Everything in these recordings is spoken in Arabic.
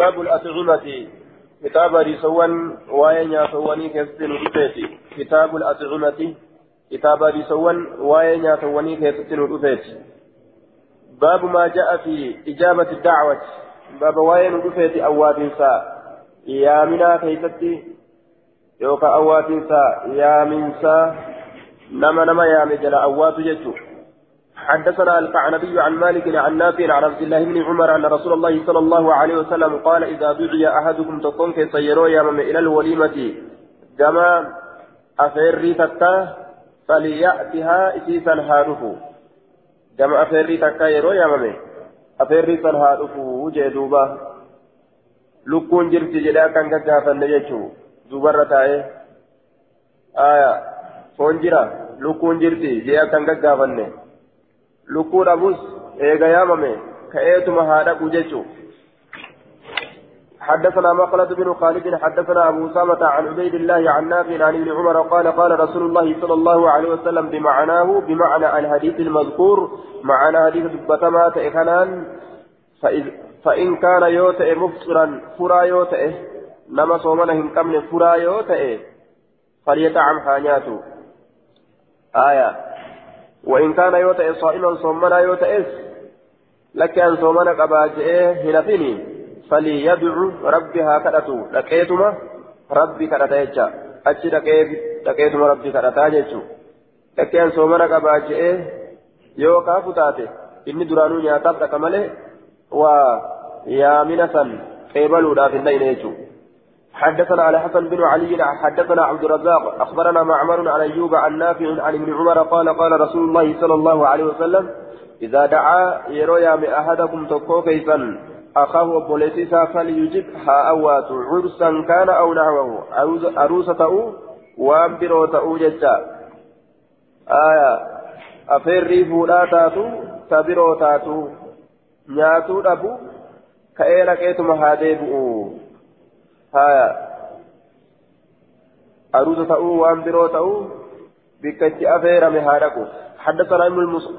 كتاب الأطعمة. كتاب رسوان وين يسواني كيستن رفيتي. كتاب الأطعمة. كتاب رسوان وين يسواني كيستن رفيتي. باب ما جاء في إجابة الدعوة. باب وين رفيتي أواب سا يا منا كيستي يوكا أواب سا يا من نما نما يا مجل أواب جتو حدثنا القعنبي عن مالك عن نافع عن عبد الله بن عمر أن رسول الله صلى الله عليه وسلم قال إذا دعي أحدكم تكون كيسيروا يا من إلى الوليمة؟ كما أفيري تتا فليأتها إسيسا هارفو كما أفيري تتا يرو يا من؟ أفيري سن هارفو جدوبا لكون جرتي جدا كان كافا نجيشو دوبارة تاي آية فونجرا لكون جرتي جدا كان كافا نجيشو lukkuu dhabus eega yaamame ka'eetuma haa dhaqu jechuun. حدثنا مقلة بن خالد حدثنا أبو أسامة عن عبيد الله عن نافع عن ابن عمر قال قال رسول الله صلى الله عليه وسلم بمعناه بمعنى الحديث المذكور معنى حديث دبتما تئخنان فإن كان يوتئ مفطرا فرا يوتئ نما صومنا هم كمن فرا يوتئ فليتعم حانياته آية وإن كان يوتئ صائما صومنا يوتئس لك أن صومنا قباجئه هنفني فليدعو ربها كدتو. لكيتما ربي كدتيجا أتش لكيتما ربي كدتاجيجو لك أن صومنا قباجئه taate inni duraanuu nyaataaf dhaqa malee waa yaamina san qeebaluudhaaf hin dhayne jechuudha. حدثنا على حسن بن علي حدثنا عبد الرزاق أخبرنا معمر عن أيوب عن نافع عن ابن عمر قال قال رسول الله صلى الله عليه وسلم إذا دعا يروي من احدكم تكو كيفا أخاه بوليسيسا فليجب ها اوات عرسا كان أو نحوه عروسته وان بروته ججا. آية أفري فولا تاتو تبرو تاتو نياتو دبو كأيرا كيتم هاديبو هايا أروز تأو وأن برو تأو بكت أفير مهاركو حدثنا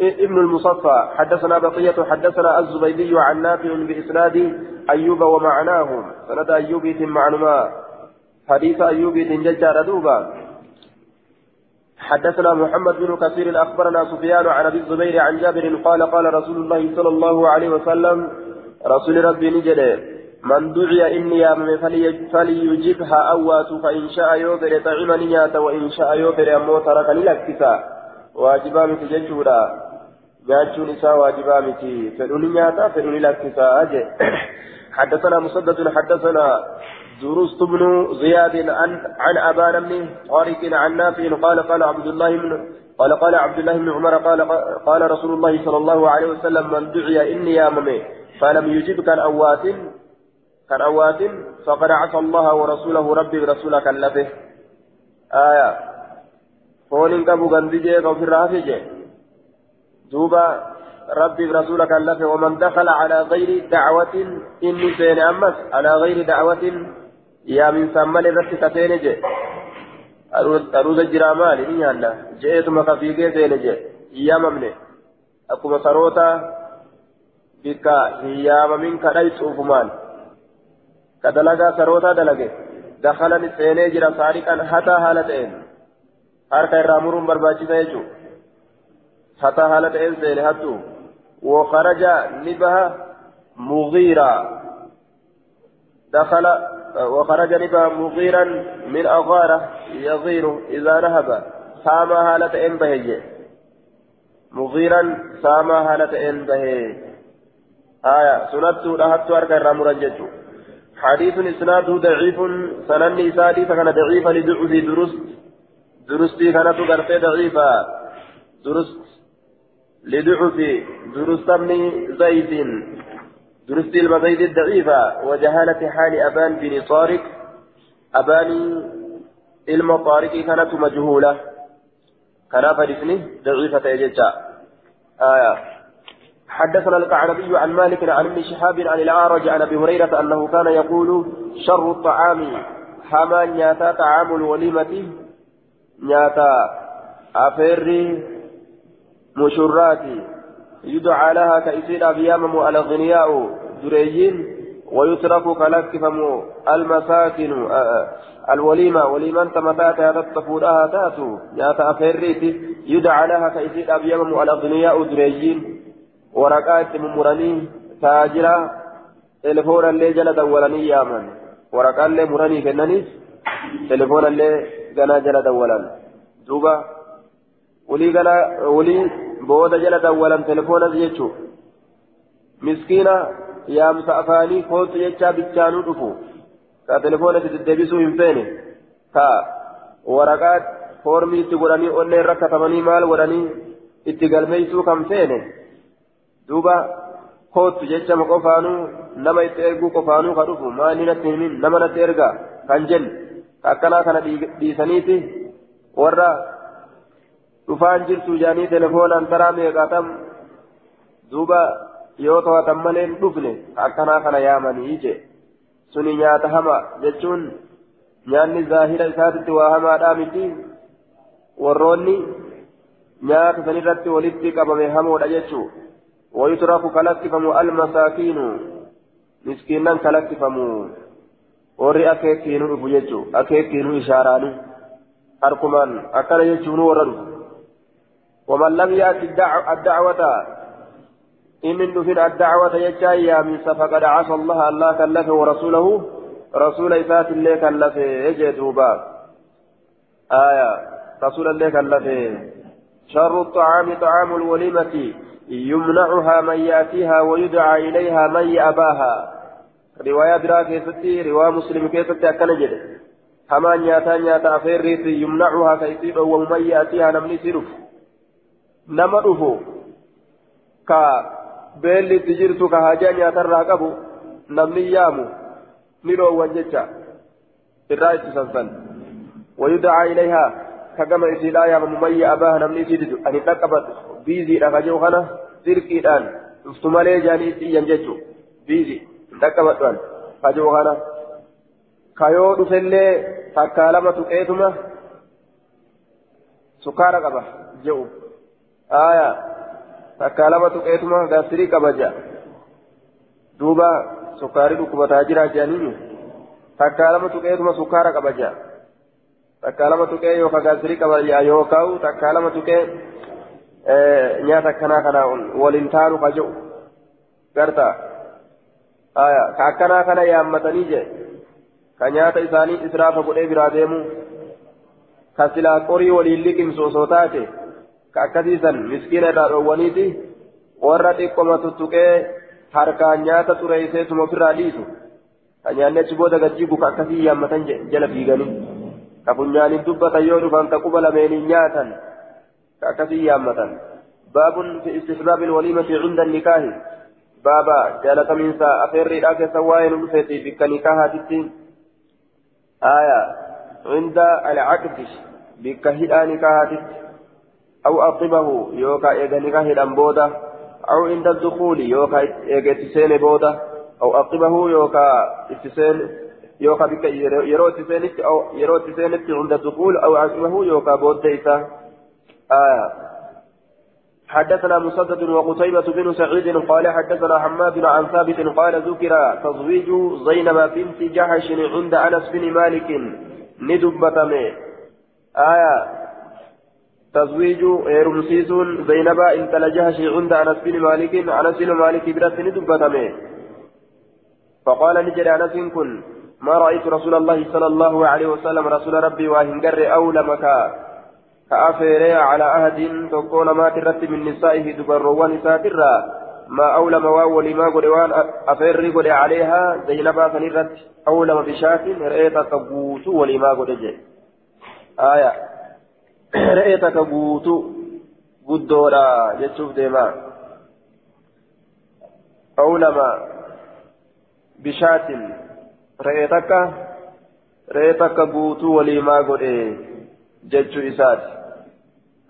ابن المصفى حدثنا بقية حدثنا الزبيدي عن نافع بإسناد أيوب ومعناه سند أيوب معلومة حديث أيوب ججار دوبا حدثنا محمد بن كثير أخبرنا سفيان عن أبي الزبير عن جابر قال قال رسول الله صلى الله عليه وسلم رسول ربي نجده من دعي إني يامم فليجبها أوات فإن شاء يوفر طعمني نيات وإن شاء يوفر أمو تركني لكسا واجبا متي ججورا. جاچون إسا واجبا متي. فلوني نياتا فلوني أجي. حدثنا مسدد حدثنا درست بن زياد عن عن أبان بن طارق عن نافع قال قال عبد الله بن قال قال عبد الله بن عمر قال قال رسول الله صلى الله عليه وسلم من دعي إني يامم فلم يجب كان أوات فقد عصى الله ورسوله ربي برسولك اللفه آية. فون قبو غندجي رافجي دوبا ربي برسولك اللفه ومن دخل على غير دعوة إني سين أمس على غير دعوة يا من سمال رتي تفينجي أروز الجرامال إني هلا جئت مكفيكي سينجي يا ممني. أكو مسروتا بك هي من كريت أفمان كدلغا سروتا دلغه دخلني سيني جرا سارقا حتى حالتين muruun barbaachisa jechuun hataa haala ta'een seene hattu وخرج نبها مغيرا دخل وخرج نبها مغيرا من أغارة يغير إذا نهب ساما هالة إن بهي مغيرا ساما هالة إن بهي آية سنت لهت أركا رامورا جتو حديث إسناده ضعيف سنن إسادي فكان ضعيفا لضعف درست. درستي كانت غرفة ضعيفة درست. لضعف درست ابن زيد. درست المزيد الضعيفة وجهالة حال أبان بن طارق. أبان المطارق كانت مجهولة. كان فرسني ضعيفة يجتا آية. حدثنا القعنبي عن مالك عن ابن شهاب عن الأعرج عن أبي هريرة أنه كان يقول شر الطعام حما نياتا طعام الوليمة نياتا أفري مشرات يدعى لها كإسير أبيامم الأغنياء دريين ويترك كلكفم المساكن الوليمة وليمة تمتات تتفورها تأتو يا تأفريتي يدعى لها كيسيد أبيام الأغنياء دريين تاجرا تلفون اللي جل دولني يامن ورقات اللي مرني كنني تلفون اللي جنا جل دولن دوبا ولي جنا ولي بودا جل دولن تلفون زيتشو مسكينة yaamsa afaanii kootu jechaa bichaanuu dhufu ka telefoona itti deebisuu hin feene ka waraqaa foormii itti godhanii onneen rakkatamanii maal godhanii itti galmeessuu kan feene duuba kootu jechama qofaanuu nama itti erguu qofaanuu ka dhufu maali natti himin nama natti ergaa kan jennu akkanaa kana dhiisaniiti warra dhufaan jirtu jaanii telefoonaan taraa meeqaatam duuba yoo to'atan malee dhufne akkanaa kana yaamanii je suni nyaata hama jechuun nyaanni zaahira isaatitti waa hamaadhaa miti warroonni nyaata sanirratti walitti qabame hamoodha jechuu ويترك كلكفم المساكين. مسكينا كلكفم dhufu jechuun akeekiinu ishaaraani harkumaan akkana jechuun warra dhufu waman lam yaati addacwata إن دفن الدعوة يجاي يا من فقد عصى الله الله كلفه ورسوله. رسول إفات الله كلفه يجي دوبا. آية. رسول الله كلفه شر الطعام طعام الوليمة. يمنعها من يأتيها ويدعى إليها من يأباها. رواية برا كيستي رواية مسلم كيستي أكنجد هما نياتا نياتا أفيريت يمنعها كيسيب ومن يأتيها نمني سيرف itti jirtu ka hajaa nyaatarraa qabu namni yaamu ni dhoowwan jecha irraa itti sansan ويدعى إليها. كما إسيلا يا ممية أباها نمني سيدت أن تقبت. بيزي رفجو خنا سيركي الآن افتمالي جاني إسيان جيتشو بيزي تقبت أن فجو خنا كيو دفلي تكالمة تقيتما سكارة قبا جو آية takkaa lama tuqeetuma gaasirii kabaja duuba sukkaarii dhukkubataa jira jedhaniini takkaa lama tuqeetuma sukkaara kabaja takkaa lama tuqee yookaan gaasirii kabaja yookaan takkaa lama tuqee nyaata akkanaa kana waliin taanu kaja'u garta ka akkanaa kana yaammatanii je ka nyaata isaanii israafa godhee biraa deemu ka silaa qorii waliin liqimsu osoo taate. ka akkasiisan miskiina irraa dhoowwaniiti warra xiqqoma tuttuqee harkaan nyaata xureeyseetuma ofirraa dhiisu ka nyaanni achi booda gajjibu ka akkasii yaammatan jala fiiganii ka funyaaniin dubbatan yoo dhufan ka quba lameeniin nyaatan ka akkasii yaammatan baabun fi istihbaabi alwaliimati cinda nikaahi baaba jaalatamiinsa afeerriidhaa keessa waa'ee nu dhufeeti bikka nikaahaatitti aya cinda alcaqdi bikka hidhaa nikaahaatitti أو أطبه يوكا إيغاني كاهدان بودا أو عند الدخول يوكا إيغتسين بودا أو أطبه يوكا اتسين يوكا بك يرو اتسينت أو يرو اتسينت عند الدخول أو عقبه يوكا بوديتا آه حدثنا مسدد وقتيبة بن سعيد قال حدثنا حماد عن ثابت قال ذكر تزويج زينب بنت جحش عند أنس بن مالك ندبتمي آية. تزويج هيرمسيسون زينبا انت لجهشي عند أنس بن مالك أنس بن مالك برات دبتمه فقال نجد أنس كن ما رأيت رسول الله صلى الله عليه وسلم رسول ربي واهنجر اولمك كافر على عهد تكون ما ترت من نسائه دبر ونساء ما أولم واول ما قد وان أفر قد عليها زينبا فنرت أولم بشاة رأيت تبوت ولما قد جاء آية guddoodha jechuuf deema awlama bishaatin re'ee takka re'ee takka guutuu waliimaa godhe jechuu isaati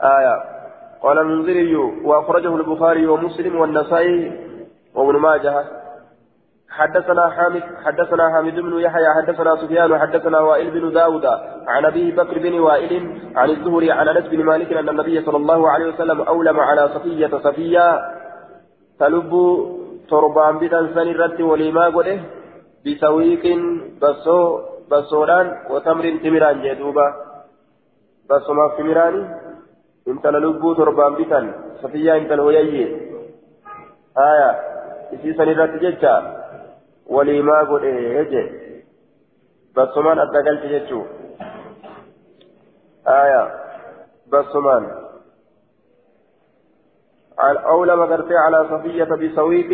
آية. قال المنذري وأخرجه البخاري ومسلم والنسائي وابن ماجه. حدثنا حامد حدثنا حامد بن يحيى حدثنا سفيان حدثنا وائل بن داود عن أبي بكر بن وائل عن الزهري عن أنس بن مالك أن النبي صلى الله عليه وسلم أولم على صفية صفية تلب تربان بدن سن الرد ولما قده بسويق بسو بسودان وتمر تمران جدوبا بسو ما تمران للبو تربان بتن صفية انت الويي آية إسي سنرات ججا ولي ما قل إيه بسو ما أدقلت ججو آية بسمان أو لما قرتي على صفية بسويق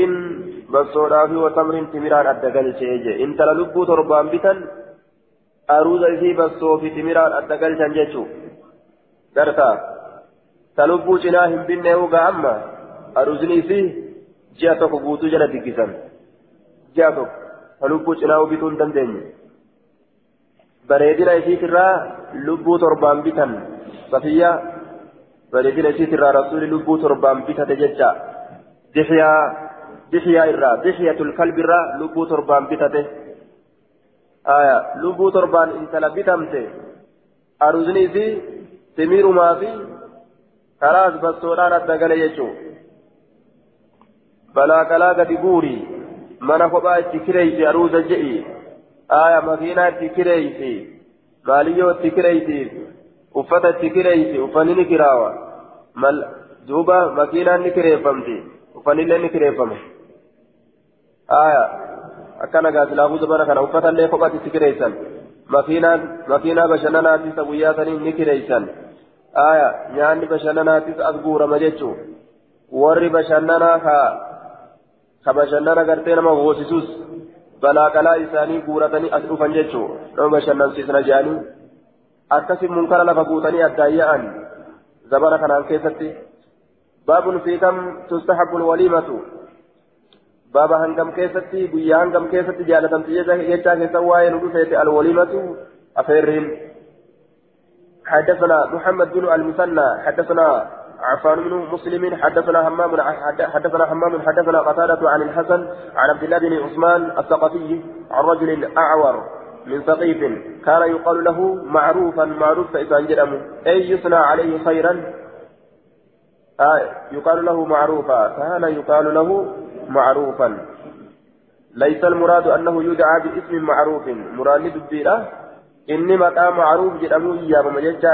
بسودا في وتمر تمران أدقل شيء انت للبو تربان بتن أروز في بسو في تمران أدقل شنجتشو قرتا تلبو جناهم بنه وقاما أروزني في جاتك قوتو جنة دقسان جاتك تلبو جناه بتون دندني bareedina isiitirraa lubbuu torbaan bitan safiyaa bareedina isiitirraa rasuuli lubbuu torbaan bitate jecha dixyaa dixyaa irraa dixyatul kalbirraa lubbuu torbaan bitate aya lubbuu torbaan intala bitamte aruusni isii timiirumaa fi karaas bassoodhaan adda gale jechuu balaa qalaa gadi guurii mana kophaa itti kireeysi aruusa je'i aya makiinaa itti kireeysi maaliyyoo itti kireeysiif uffata itti kireeysi uffanni ni kiraawa mal duuba makiinaan ni kireeffamti uffannillee ni kireeffama aya akkana gaasilaafu zabana kana uffatallee kophatti itti kireeysan makiinaan makiinaa bashannanaattis guyyaa sanii ni kireeysan as guurama jechuu warri bashannanaa ka ka bashannana gartee nama hoosisus balaa qalaa isaanii guuratanii as dhufan jechuu nama bashannansiisna jedhanii akkasi munkara lafa guutanii addaan yaa'an zabana kanaan keessatti baabun fi kam tustahabbu waliimatu baaba hangam keessatti guyyaa hangam keessatti jaalatamti jechaa keessa waa'ee nu dhufeete alwaliimatu afeerriin حدثنا محمد بن المثنى حدثنا عفان بن مسلم حدثنا همام حدثنا همام حدثنا قتادة عن الحسن عن عبد الله بن عثمان الثقفي عن رجل أعور من ثقيف كان يقال له معروفا معروف فإذا جرم أي يثنى عليه خيرا؟ آه يقال له معروفا. كان يقال له معروفا. ليس المراد أنه يدعى باسم معروف. مراد الديرة إني متى معروف جرموا إياه ومجد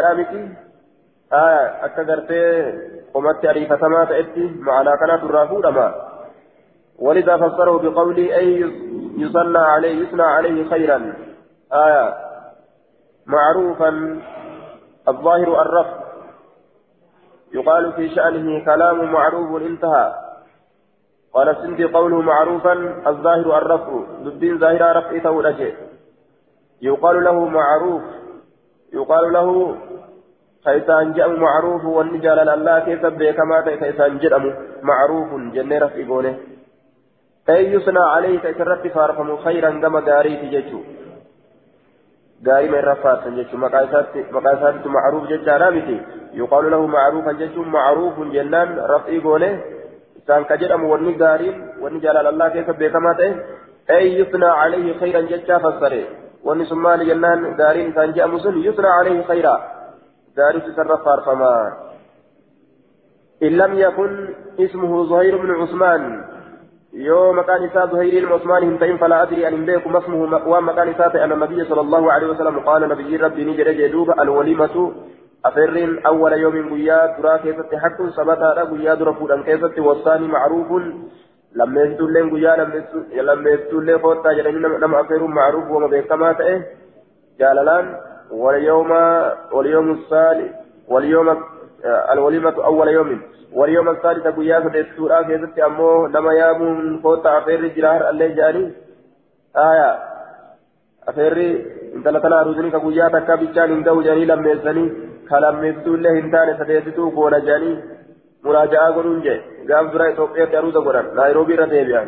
آية أكثرتي قمت أريفتما تأتي معنا كانت الرافود ما ولذا فسره بقوله أي يصلى عليه يثنى عليه خيرا آية معروفا الظاهر الرفع يقال في شأنه كلام معروف انتهى قال السندي قوله معروفا الظاهر الرفع ضد ظاهر رفع تولجه يقال له معروف يقال له كيسان جاء معروف والنجال الله كيف بكما كيسان جاء معروف جنة رفقونه أي يصنع عليه كيسرت فارفم خيرا كما داري تججو داري من رفات تججو مقاسات معروف ججانا متي يقال له معروفا ججو معروف جنان رفقونه إسان والنجارين والنجال الله كيف بكما أي يصنع عليه خيرا ججا فسره. ونسمان جنان دارين إسان جاء مسلم يصنع عليه خيرا دارس تصرف فما إن لم يكن اسمه زهير بن عثمان يوم كان إساء زهير بن عثمان هنتين فلا أدري أن بيكم اسمه وما كان إساء أن النبي صلى الله عليه وسلم قال نبي ربي نجر جدوب الوليمة أفر أول يوم قيا درا كيست حق سبتا قيا درا فودان كيست والثاني معروف لما يستولين قيا لما يستولين فوتا جرين نم أفر معروف وما بيكما تأه جاللان واليوم واليوم الثالث واليوم الوليمة أول يوم واليوم الثالث قياس السورة كيست أمو نما يامون فوتا أفير جرار اللي جاني آية أفير انت لتنا رزني كقيا تكا بيشان اندو جاني لما يسني كلام يفتو سديتو قولا جاني مراجعة قرون جي قام درا إثيوبيا تاروزا قران نairobi رتيبيان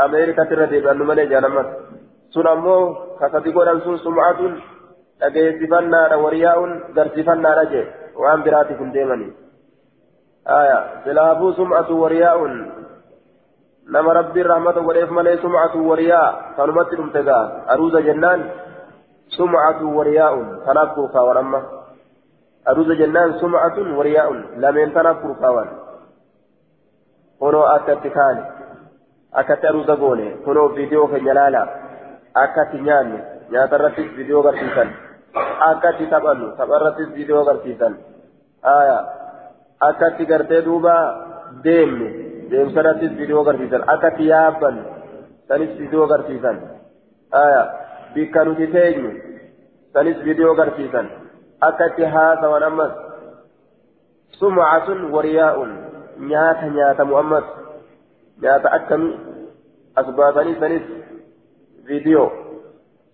أمريكا ترتيبيان نمالي جانمات سن أمو كسدي قران سن سمعة dhageessifannaadha wariyaa'uun garsiifannaadha jee waan biraatiif hin deemanii aya silaafuu sum'atu wariyaa'uun nama rabbiin rahmata godheef malee sum'atu wariyaa kanumatti dhumte gaa aruuza jennaan sum'atu wariyaa'uun kanaaf kurfaawan amma aruuza jennaan sum'atun wariyaa'uun lameen tanaaf kurfaawan kunoo akkatti kaane akkatti aruuza goone kunoo viidiyoo keenya laala akkatti nyaannu nyaata irrattis viidiyoo agarsiisan akkatti taphannu tapha irrattis viidiyoo agarsiisan akkatti gartee duuba deemnu deemsa irrattis viidiyoo agarsiisan akkatti yaabbannu sanis viidiyoo agarsiisan bikka nuti teenyu sanis viidiyoo agarsiisan haasawan ammas sumcatun wariyaa'un nyaata nyaatamu ammas nyaata akkamii as baasanii sanis فيديو.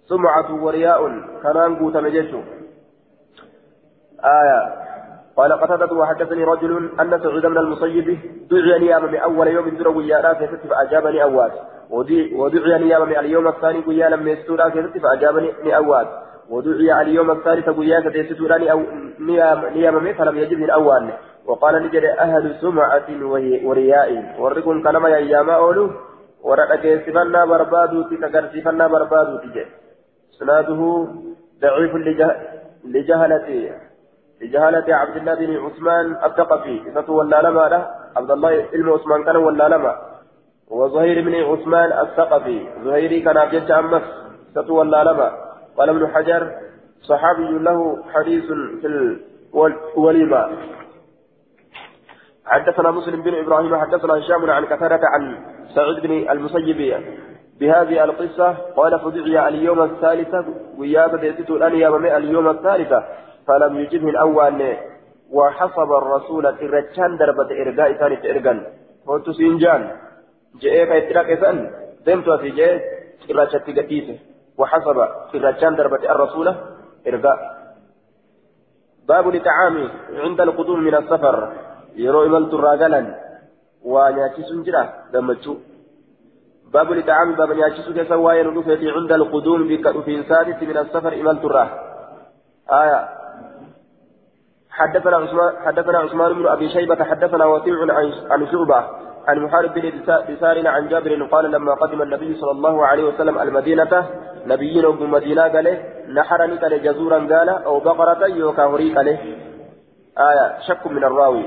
سمعة ورياء. كنان قوت مجيشو. آية. قال قتادة وحدثني رجل أن سعيد بن المصيب دعي نياما من أول يوم در ويانا كيست فأجابني أواد. ودعي نياما من اليوم الثاني ويانا من يستورا كيست فأجابني أواد. ودعي اليوم الثالث ويانا كيستوراني أو نياما من فلم يجبني الأول وقال نجد أهل سمعة ورياء. ورقم كلمة يا أيام أولو. warra dhageessifannaa barbaaduuti kagarsiifannaa barbaaduuti jedhe isnaaduhu ضعيف لجهلة لجهلة عبد الله بن عثمان الثقفي. إذا ولا لما له. عبد الله بن عثمان كان ولا لما. وزهير بن عثمان الثقفي. زهيري كان أبجد أمس. إذا ولا لما. قال ابن حجر صحابي له حديث في الوليمة. حدثنا مسلم بن إبراهيم حدثنا هشام عن كثرة عن سعيد بن المسيب بهذه القصة. قال فدعي اليوم الثالثة وياب بيتت الأن اليوم الثالثة فلم يجبه الأول وحسب الرسول الرجان دربة إرقاء ثاني إرقان قلت سينجان جئك إتراك إسان دمت في جئ إرشت قتيسه وحسب الرجان دربة الرسول إرقاء باب لتعامي عند القدوم من السفر. irraa galan waa nyaachisuun jira gammachuu باب لطعام باب كيسا واين رفيتي عند القدوم في سادس من السفر إمالت الراه آية. حدثنا عثمان حدثنا عثمان بن أبي شيبة حدثنا وكيع عن شعبة. عن محارب بن بسار عن جابر قال لما قدم النبي صلى الله عليه وسلم المدينة نبينا بمدينة قال نحرني قال جزورا قال أو بقرة يوكا هريك آية شك من الراوي.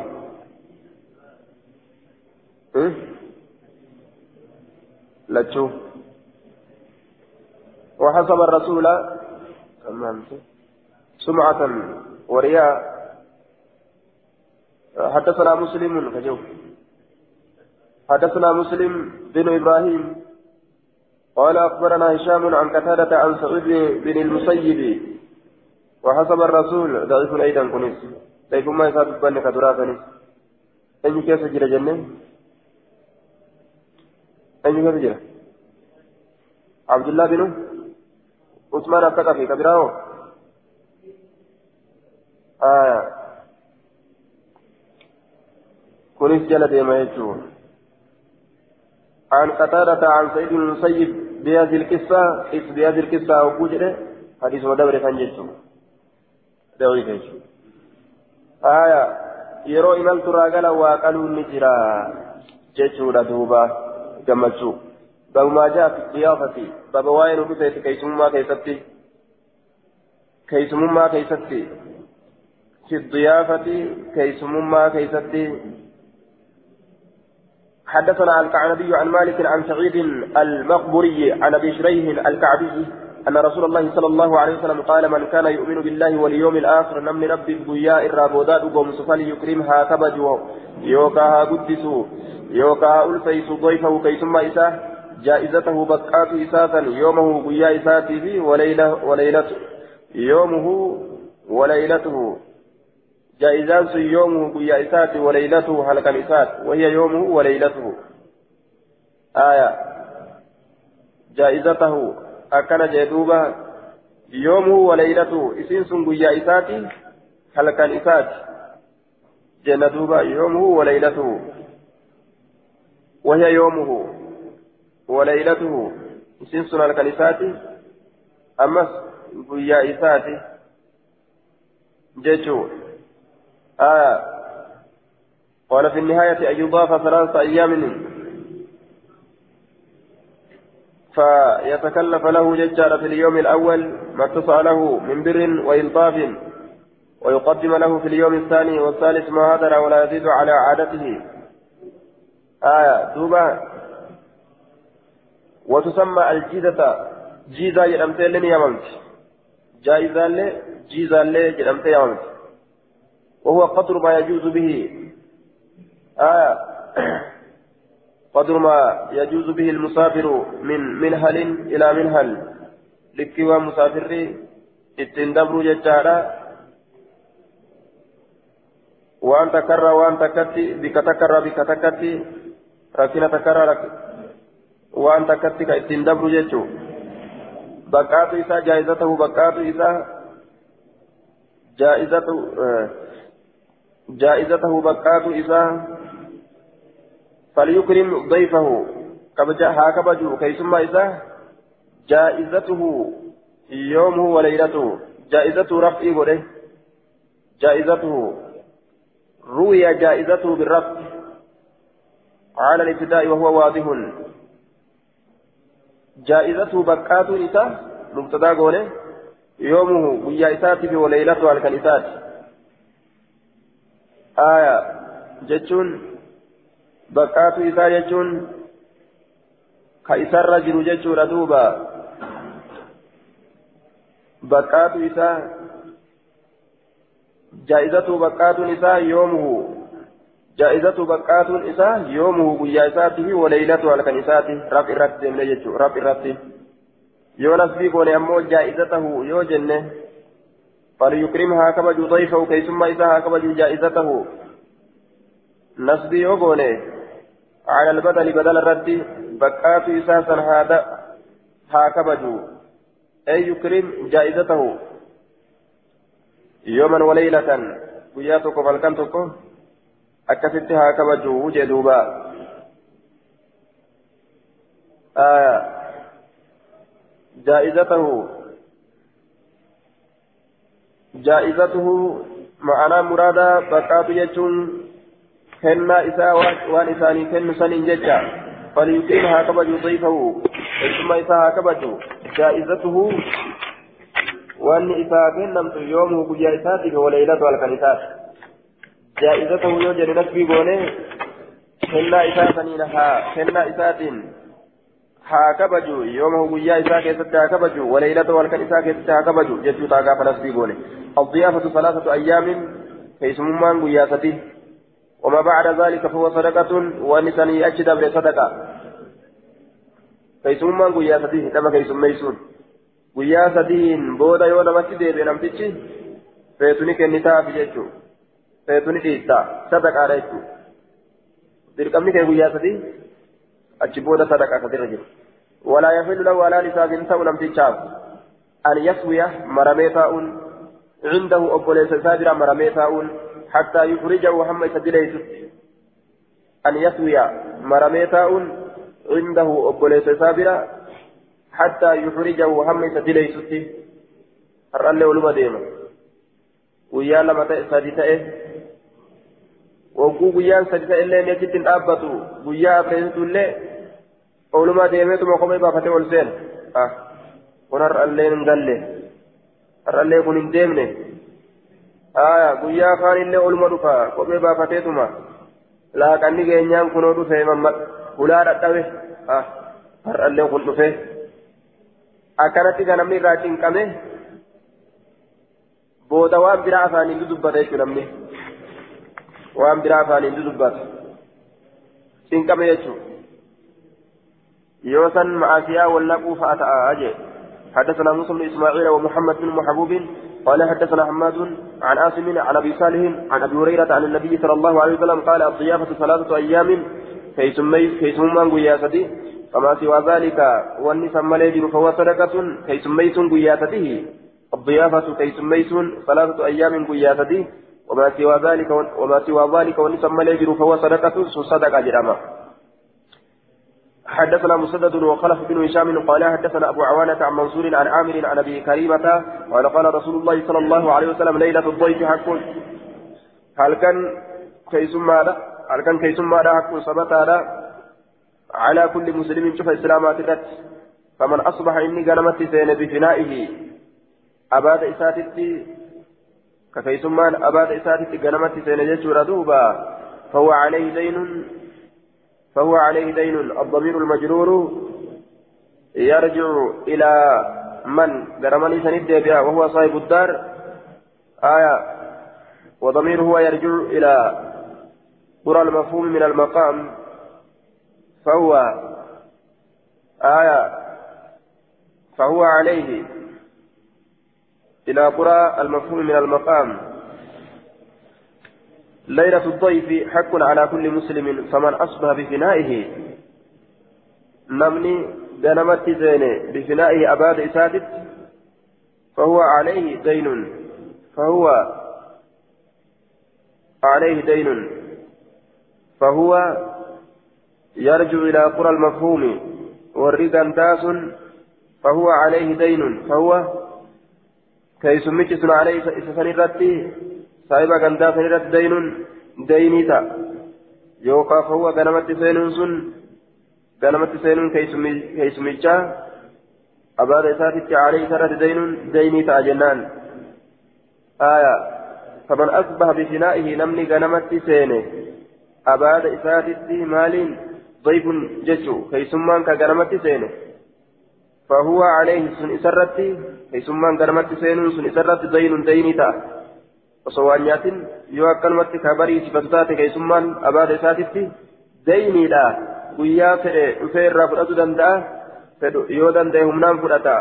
لتشوف وحسب الرسول سمعة ورياء. حدثنا مسلم كجو حدثنا مسلم بن إبراهيم قال أخبرنا هشام عن قتادة عن سعيد بن المسيب. وحسب الرسول ضعيف أيضا كنيس. ضعيف ما يسابق بني كدراتني أي كيف جرى جنة؟ أين كيف عبد الله بن عثمان الثقفي كبيره. آه. كنيس جلد ما يجون عن قتادة عن سيد المسيب بهذه القصة بهذه القصة وجوده حديث ودبر كان جيشه ضعيف آية يرو إمام تراغلا وقالوا نجرا جيشه دوبا babu maa jaa fi xiyaafati baba waa'ee nu dhufeeti keeysumummaa keessatti keeysumummaa keessatti fi xiyaafati keeysumummaa keessatti حدثنا الكعنبي عن مالك عن سعيد المقبري عن أبي شريح الكعبي أن رسول الله صلى الله عليه وسلم قال من كان يؤمن بالله واليوم الآخر نمن ربي بوياء الرابودات وقوم فليكرمها كبد يوكاها قدسوا يوكا ألفيس ضيفه كيسما إساه جائزته بقات إساتا يومه قيا إساته وليلة وليلته يومه وليلته. جائزان يومه قيا إساته وليلته هلك إسات. وهي يومه وليلته. آية. جائزته. أكن جدوبا يومه وليلته. إسنس قيا إساته هلك إسات. جندوبا يومه وليلته. وهي يومه. وليلته. سنسن الكنيسات أمس بيا إساتي جيتشو. آه. قال في النهاية أن يضاف ثلاثة أيام. فيتكلف له ججار في اليوم الأول ما اتصى له من بر وإلطاف ويقدم له في اليوم الثاني والثالث ما هدر ولا يزيد على عادته. آية دوبا وتسمى الجيزة. jedhamtee illee ni yaamamti jaa'izaallee jiizaallee jedhamtee yaamamti وهو قدر ما يجوز به. آه. قدر ما يجوز به المسافر من منهل إلى منهل. لكي مسافر اتندبر ججارا وأن تكرر وأن تكتي بك تكرر بك تكتي. ركنا تكرر وأن تكتي كاتندبر ججو. بقات إساء جائزته بقات إساء جائزته آه. جائزته بقات إساء فليكرم ضيفه. كبجا هاكبجو كيسما إساء جائزته يومه وليلته. جائزته رفعي بره جائزته. روي جائزته بالرفع. على الابتداء وهو واضح. جائزته بكات إساء مبتدا قوله يومه. ويا إساته وليلته على الكنيسات. آية جتون بكات إساء جتون كإسر رجل جتون دوبا بكات إساء جائزته بكات إساء يومه جائزته بكات إساء يومه ويا إساته وليلته على الكنيسات رب الرد رب الرد yoo nasbii goone ammoo jaa'izatahu dayfahu keeysummaa isaa haa kabaju jaa'izatahu nasbii yoo goone على البدل بدل الرد بقات إساسا هذا ها كبجو. أي يكرم جائزته. يوما وليلة وياتك فالكنتك أكست ها كبجو وجدوبا آه جائزته. جائزته معنى مرادا بقات يجون كنا إساء وان إساني كن سنين ججا. فليقيمها كبج ضيفه. ثم إساء كبج جائزته وان إساء كنمت يومه بجا إساتك وليلته الكنيسات جائزته يوجد نسبي قوله كنا إساء سنينها. كنا إساتين isaa keessatti haa kabaju waleeylata walkan isaa keessatti haa kabaju jechuu taa gaafa nasbii goone الضيافة ثلاثة أيام كيسممان قياسته وما بعد ذلك فهو صدقة ونسني أجد بر صدقة كيسممان قياسته نما كيسميسون قياستين بودا يونا مسجد بنام تجي فيتوني كنتا في جيشو فيتوني تيستا صدقة عليكم dirqamni kee guyyaa sadii lisaafin ta'u namtichaaf an yaswiya maramee taa'uun cindahu obboleessa isaa bira maramee taa'uun hattaa yufrijahu hamma isa dileeysutti an yaswiya maramee taa'uun cindahu obboleessa isaa bira hattaa yufrijahu hamma isa dileeysutti har'allee oluma deema guyyaa lama ta'e sadi ta'e wagguu guyyaan sadi ta'e illee achitti hin dhaabbatu guyyaa afreessitullee ooluma deemeetuma kophee baafatee ol seen kun har'allee hin galle har'allee kun hin deemne guyyaa afaan illee oluma dhufa kophee baafateetuma laaqanni keenyaan kunoo dhufe hulaa dhadhabe har'allee kun dhufe akkanatti kan namni irraa cinqame booda waan biraa afaaniin dubbata jechuudha namni. Waan biraa afaaniin dubbatu cinqame jechuun yoo san ma'asiyaa wallaquu fa'a ta'a jee. حدثنا موسى بن اسماعيل ومحمد بن محبوب قال حدثنا حماد عن عاصم عن ابي صالح عن ابي هريره عن النبي صلى الله عليه وسلم قال الضيافه ثلاثة أيام كي سمي كي سممان قياسته فما سوى ذلك واني سمى فهو صدقه كي سميتم قياسته الضيافه كي سميتم ثلاثة أيام قياسته وما سوى ذلك وما سوى ذلك ونسمى ليجر فهو صدقة صدقة جرامة. حدثنا مسدد وخلف بن هشام قال حدثنا أبو عوانة عن منصور عن عامر عن أبي كريمة قال قال رسول الله صلى الله عليه وسلم ليلة الضيف حق. هل كان كيسم هذا هل كان كيسم هذا حق ثبت هذا؟ على كل مسلم شوف إسلامات فمن أصبح إني قلمت سين بفنائه أباد اساتتي ككيسمان أباد إساتي قنمت سينججور دوبا فهو عليه دين فهو عليه دين الضمير المجرور يرجع إلى من؟ قرمني سند بها وهو صاحب الدار. آية وضمير هو يرجع إلى قرى المفهوم من المقام. فهو آية فهو عليه إلى قرى المفهوم من المقام. ليلة الضيف حق على كل مسلم فمن أصبح بفنائه نمني دنمت زينة بفنائه أباد إساتت فهو عليه دين فهو عليه دين فهو يرجع إلى قرى المفهوم والرقم داس فهو عليه دين فهو كيسمت عليه سنرتي saahiba gandaa san irratti daynuun daynii ta'a yookaan fawwa ganamatti seenuun sun ganamatti seenuun keessumichaa abaada isaatitti caalee isa irratti daynuun daynii ta'a jennaan aayaa faman asbaha bifinaa'ihi namni ganamatti seene abaada isaatitti maaliin ضيف جتشو كيسمان كغرمت سينه فهو عليه سن إسرت كيسمان غرمت سينه سن إسرت دين دين تا akkanumatti kabarii sifatu taate keessummaan abaada isaatitti dayniidha guyyaa fedhe dhufee irraa fudhatu danda'a fedhu yoo danda'e humnaan fudhata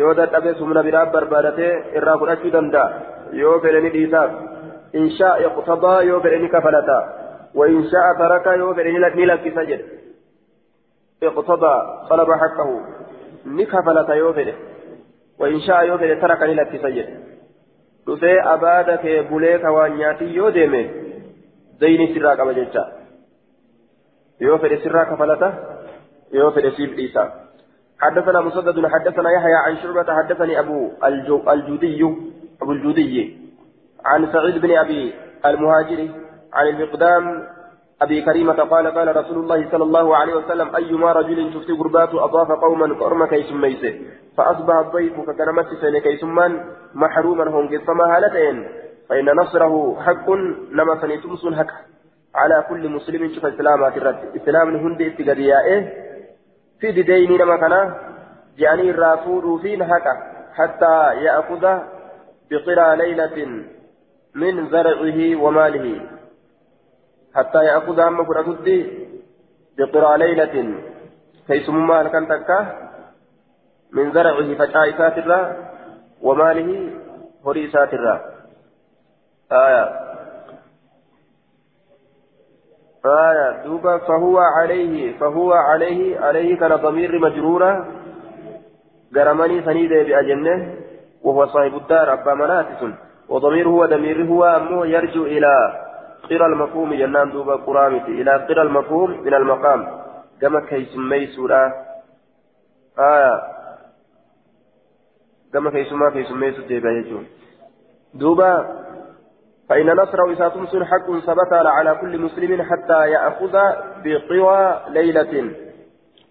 yoo dadhabes humna biraa barbaadatee irraa fudhachuu danda'a yoo fedhe ni dhiisaaf inshaa iqtadaa yoo fedhe ni kafalata وإن شاء ترك يوفر نلك سجد اقتضى طلب حقه نكفلت يوفر وإن شاء يوفر ترك نلك سجد dhufee abaada kee bulee ka waan nyaatii yoo deeme zayni sirraa qaba jecha yoo fedhe حدثنا مسدد حدثنا يحيى عن شعبة حدثني أبو الجودي أبو الجودي. عن سعيد بن أبي المهاجري عن المقدام أبي كريمة قال قال رسول الله صلى الله عليه وسلم أيما رجل شفت قربات أضاف قوما كرم كي سميسه فأصبح الضيف ككرمت سنة كي سمان محروما هم قسما هالتين فإن نصره حق نما سنتمس حق. على كل مسلم شوف السلامات الرد. إسلام هند اتقاديائه في ديني نما كان يعني الرافور فين حق حتى يأخذ بقرى ليلة من زرعه وماله. حتى يأخذ هم فرقدي بقرى ليلة. كيسمما هل تكا من زرعه فشائسات الرا وماله هريسات الرا. آية. آية. دوبا فهو عليه فهو عليه عليه كان ضمير مجرورة. قرمني سنيدة بأجنه وهو صاحب الدار أبا مناتس وضمير هو ضمير هو أمه يرجع إلى قرى المفهوم جنان دوبا قرامتي. إلى قرى المفهوم من المقام. كما كيسمي سورة. آية كما كيسما كيسمي سورة دوبا فإن نصره إذا تمسن حق ثبت على كل مسلم حتى يأخذ بقوى ليلة.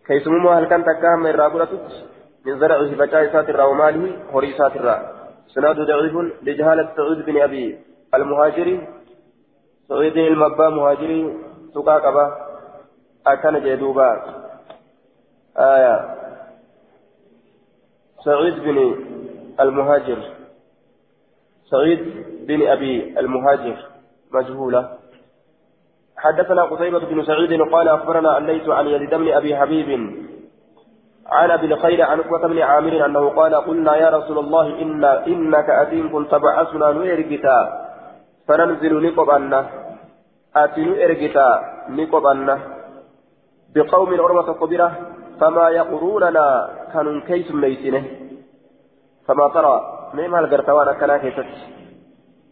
كيسمما هل كان تكاهم من راقلتك من زرعه فجاء ساتر وماله هري ساتر سناد ضعيف لجهالة سعود بن أبي المهاجري. سعيد المبا مهاجري سقا قبا أكن جدوبا آية سعيد بن المهاجر سعيد بن أبي المهاجر مجهولة حدثنا قتيبة بن سعيد قال أخبرنا أن ليس عن يزيد بن أبي حبيب عن أبي الخير عن عقبة بن عامر أنه قال قلنا يا رسول الله إن إنك أتين كنت تبعثنا نيرجتا فننزل نقبنا أتنو إرجتا نقبنا بقوم أرمة قبرة فما يقروننا كانوا كيس ميتنه فما ترى مما القرتوانا كان كيست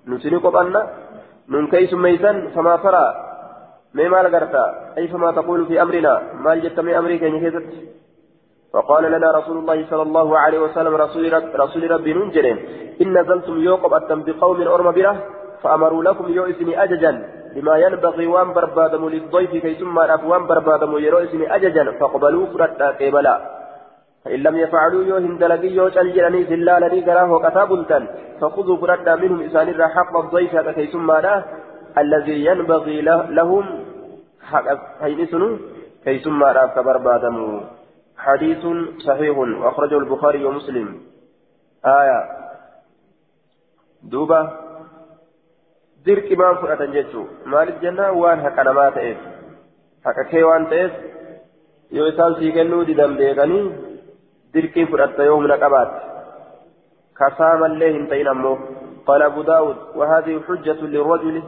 نسني قبنا نون كيس ميتن فما ترى مما القرتا أي فما تقول في أمرنا ما جدت من أمريكا كيست فقال لنا رسول الله صلى الله عليه وسلم رسول, رب رسول ربي ننجرين إن نزلتم يوقب أتم بقوم أرم بره فأمروا لكم يؤسني أججا بما ينبغي وأن بربادم للضيف كي ثم وأن بربادم يرؤسني أججا فاقبلوا فردا قبلا فإن لم يفعلوا يوهن دلقي يوش الجراني زلالني قراه كتابلتا فخذوا فردا منهم إسان حق الضيف كي ثم الذي ينبغي لهم. حق سنو كي ثم كبربادم حديث صحيح وأخرجه البخاري ومسلم. آية. دوبة. درك ما فؤة جيتشو مال الجنة وان حق ما تئف حق كيوان تئف yoo isaan sii kennuu didan beekanii dirqii fudhatta yoo humna qabaate? Kasaa mallee hin ta'in ammoo. قال أبو داود وهذه حجة للرجل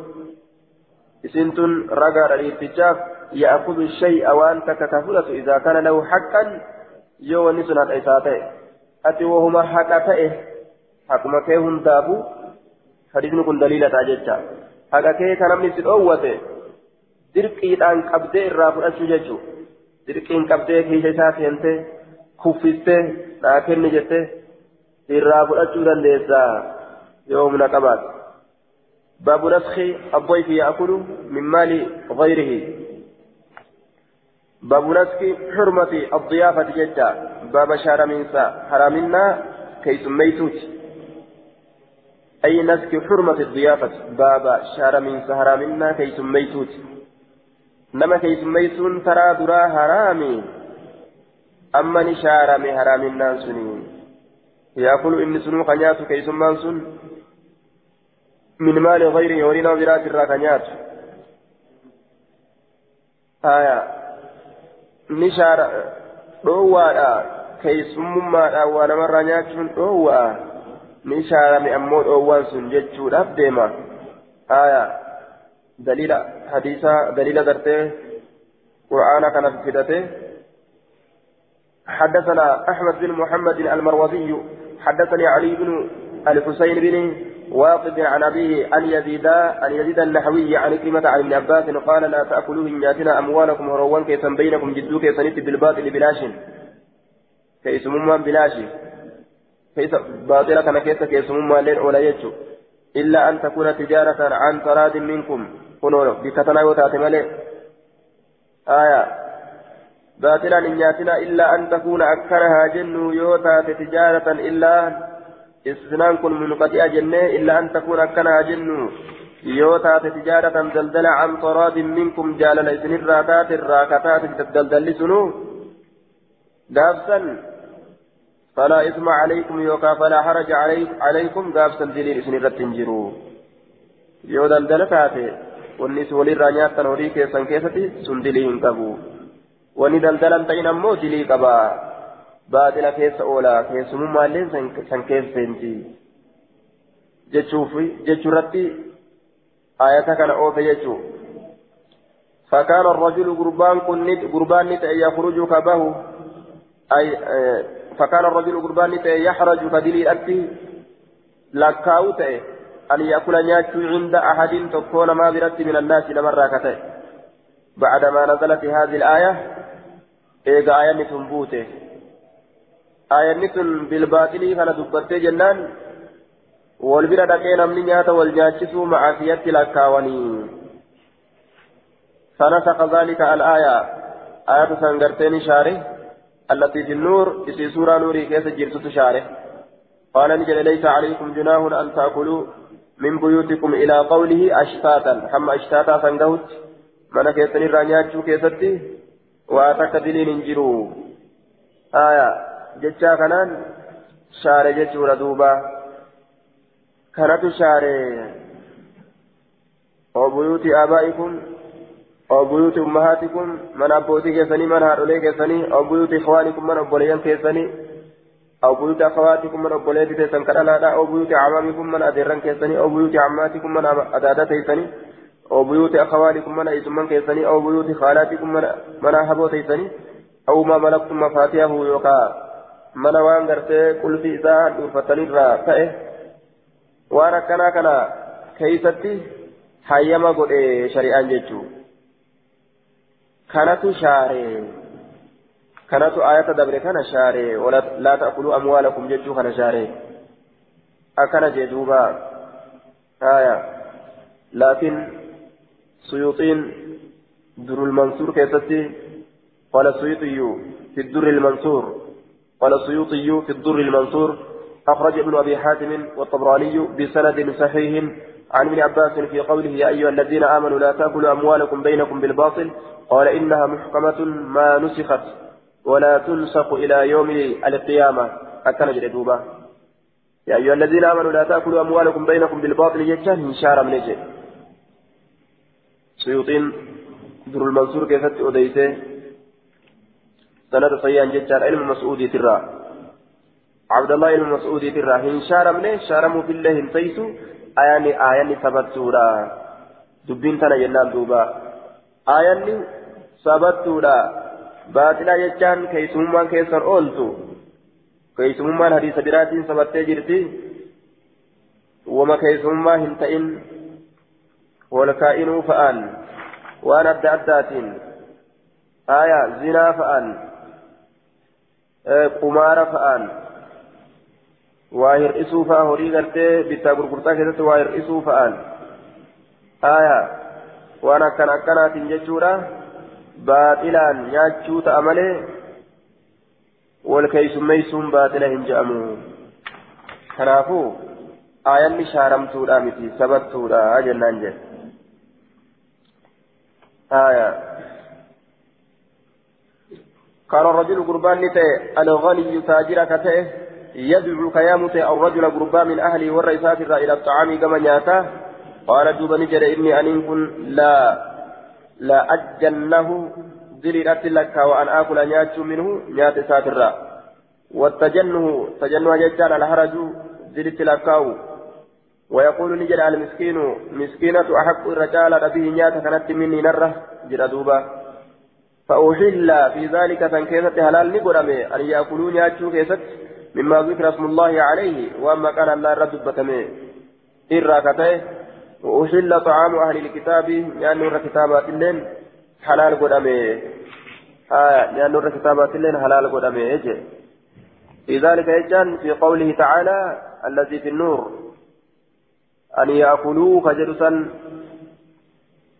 إسنتن رجع للاتجاف يأخذ الشيء وأنت ككفلة إذا كان له حقا يو نسنا إساته أتي وهما حقته حكما كيهم دابو حديث كن دليلة أججا حقا كي كان من سلوته dirqiidhaan qabdee irraa fudhachuu jechuun dirqiin qabdee keessa isaa seentee kuffistee naa kenni jettee irraa fudhachuu dandeessa yoo humna qabaate. باب نسخ الضيف يأكل من مال غيره باب نسخ حرمة الضيافة جدا باب شهر منسى حرامنا كي سميتوت أي نسخ حرمة الضيافة باب شهر منسى حرامنا كي سميتوت keeysummeeysuun taraa duraa haraami amma ni shaarame haraaminaan suni yaakulu inni sunuu ka nyaatu keeysummaan sun min maali gayri horii nama biraati irraa ka nyaatu haya ni shaara dhoowwaadha keeysumummaadha waa namarraa nyaachuun dhoowwaa ni shaarame ammoo dhoowwaan sun jechuudhaaf deema. دليل حديثا دليل درته قرآن كان في فدته حدثنا أحمد بن محمد المروزي حدثني علي بن الحسين بن واقد عن أبيه أن يزيد أن يزيد النحوي عن كلمة عن ابن عباس قال لا تأكلوا من جاتنا أموالكم هروان كيسا بينكم جدو كيسا بالباطل بلاش كيس مما بلاش كيس باطلة كان كيس مما لين يجو. إلا أن تكون تجارة عن تراد منكم. كنوا بكتنا يوتات ملئ آية. باطلا إن إلا أن تكون أكثرها جن يوتات تجارة إلا إسنان كن منقطع جنة إلا أن تكون أكثرها جن يوتات تجارة دلدل عن تراد منكم. جال ليسن الراكات الراكتات تدلدل سنو دافسا فلا إثم عليكم يوكا فلا حرج عليك عليكم قابسا دليل إسن الرتنجرو يو دلدل تاتي wanni si walirraa nyaattan horii keessan keessatti sun dilii hin qabu wanni daldalan ta'in ammoo dilii qaba baaxila keessa oola keessumummaallee san keesseenti jechuurratti ayata kana oofe jechuu فكان الرجل قربان كنت قربان نتا يخرج كبه أي فكان الرجل قربان نتا يحرج كدلي أتي لكاو أن يأكل نياتشو عند أحد تكون ما برت من الناس لمرة كتئ بعدما نزلت هذه الآية إيجا آية تنبوته آية بالباطل كان دبت جنان. والبرا دقينا من نيات والجاجسو مع سيات الأكاوني فنسق ذلك الآية. آية سنغرتين شاره التي في النور في سورة نوري كيس جرت شاره قال نجل ليس عليكم جناه أن تأكلوا من بيوتكم إلى قوله أشتاتا. حما أشتاتا سنقوت من كيسني رانياتشو كيستي؟ واتك دليل انجرو. آية جتشا كنان شارع جتشو ردوبا. كانت شارع. وبيوت آبائكم. أو بيوت أمهاتكم من أبوتي كيسني من هارولي كيسني أو بيوت إخوانكم من أبوليان كيسني أو بيوت أخواتكم من أبوليت تيسن كرانا أو بيوت عمامكم من أديران كيسني أو بيوت عماتكم من أدادة تيسني أو بيوت أخوالكم من أيسمان كيسني أو بيوت خالاتكم من من أحبو تيسني أو ما ملكتم مفاتيحه يوكا من وان غرتي كل في إذا نفتني را تأه وانا كنا كنا كيستي حيما قد شريعان جيتشو كانت شاري كانت آية دبر كان شاري ولا لا تأكلوا أموالكم جدوا كان شاري أكن جدوبا آية لكن سيوطين در المنصور كيستي قال السيوطي في الدر المنصور قال السيوطي في الدر المنصور أخرج ابن أبي حاتم والطبراني بسند صحيح عن ابن عباس في قوله يا أيها الذين آمنوا لا تأكلوا أموالكم بينكم بالباطل قال إنها محكمة ما نسخت ولا تنسخ إلى يوم القيامة. أكن جلدوبا يا أيها الذين آمنوا لا تأكلوا أموالكم بينكم بالباطل. جتان هشارة من جد سيوطين در المنصور كيف أديته سند صيان جتان علم مسعودي ترى. عبد الله علم مسعودي ترى. هشارة من شارموا بالله انتيسوا آياني آياني ثبتوا دبين تنا جنان دوبا آياني ثبتوا baaxilaa jechaan keeysumummaan keessan ooltu keeysumummaan hadiisa biraatiin sabattee jirti wama keeysumummaa hin ta'in fa'aan waan adda addaatiin aya zinaa fa'aan qumaara fa'aan fa'a horii gartee bittaa gurgurtaa keessatti waa hir'isuu fa'aan aya waan akkan akkanaatiin jechuudha baaxilaan nyaachuu ta'a malee wal keeysummeeysuun baaxila hin je'amu kanaafuu aayanni shaaramtuudha miti sabattuudha jennaan jedhe آية قال الرجل قربان نتي الغني تاجر كتئه يدعو كيامته الرجل قربان من أهله والرئيسات إلى الطعام كما نياته. قال دوب نجر إني أن كن لا لا أجنه دليلت لك وأن آكل نياتش منه نيات ساترا والتجنه تجنه ججال الهرج دليلت لك ويقول نجد المسكين مسكينة أحق الرجال به نيات كانت مني نره. جرى دوبا فأحل في ذلك تنكيست هلال نقرمي أن يأكلوا نياتشو كيست. مما ذكر اسم الله عليه وأما كان الله رد بتمي إرى كتئ وأحل طعام أهل الكتاب لأن نور كتابات اللين حلال قدامي آه لأن نور كتابات اللين حلال قدامي إيه في ذلك يجان في قوله تعالى الذي في النور. أن يأكلوا كجرسا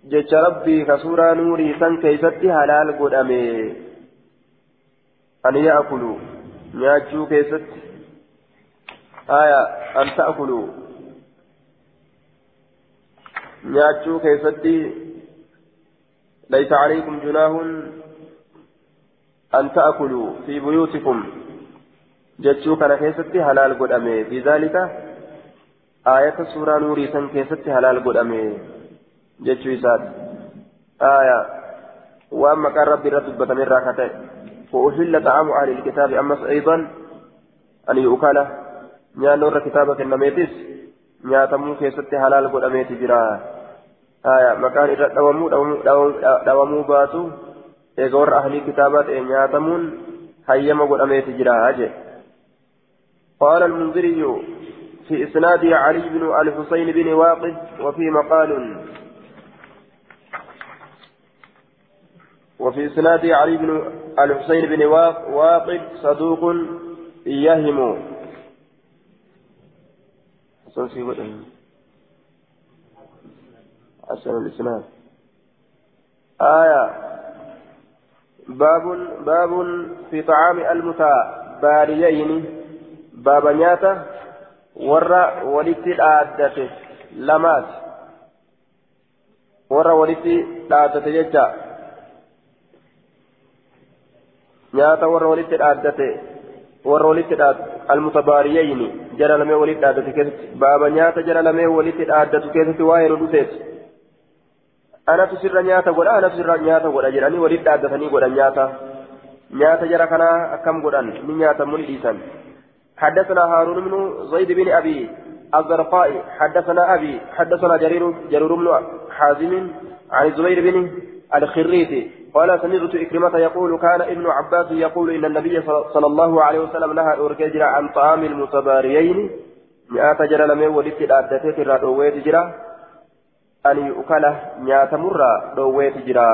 جج ربي كسورة نوري سن كيستي حلال قدامي أن يأكلوا نياتشو كيست آية أن تأكلوا nyaachuu keessatti laysa calaykum junaahun an ta'kuluu fi buyuutikum jechuu kana keessatti halaal godhame fi zaalika aayata suuraa nuurii san keessatti halaal godhame jechuu isaati aaya waan maqaan rabbi irra dubbatame irraa ka ta'e وأحل طعام أهل الكتاب أمس أيضا. أن يؤكل نيانو الكتاب كنميتس نياتمو كيست حلال قد أميت جرا. haya maqaan irra dhawamuu dhawamuu baatu eega warra ahlii kitaabaa ta'e nyaatamuun hayyama godhameeti jira je قال المنذري في إسناد علي بن الحسين بن واقد وفي مقال وفي إسناد علي بن الحسين بن واقد صدوق يهم. حسن الإسلام آية. باب باب في طعام المتباريين. باب نياتا ورا ولدت الآدة لمات. ورا ولدت الآدة ججا نياتا ورا ولدت الآدة ورا ولدت المتباريين جرى لمي ولدت الآدة كيست باب نياتا جرى لمي ولدت الآدة كيست واهر دوتيت anatu sirra nyaata godha anatu sirra nyaata godha jedhanii walitti dhaabbatanii godhan nyaata. Nyaata jara kanaa akkam godhan? Ni nyaatamu ni dhiisan. حدثنا هارون بن زيد بن ابي الزرقاء حدثنا ابي حدثنا جرير جرير بن حازم عن الزبير بن الخريتي قال سمعت إكرمة يقول كان ابن عباس يقول إن النبي صلى الله عليه وسلم نهى أوركجرا عن طعام المتباريين مئات جرى لم يولد الأدتة الرادويت جرا an yu'kala nyaatamurraa dhoowweeti jira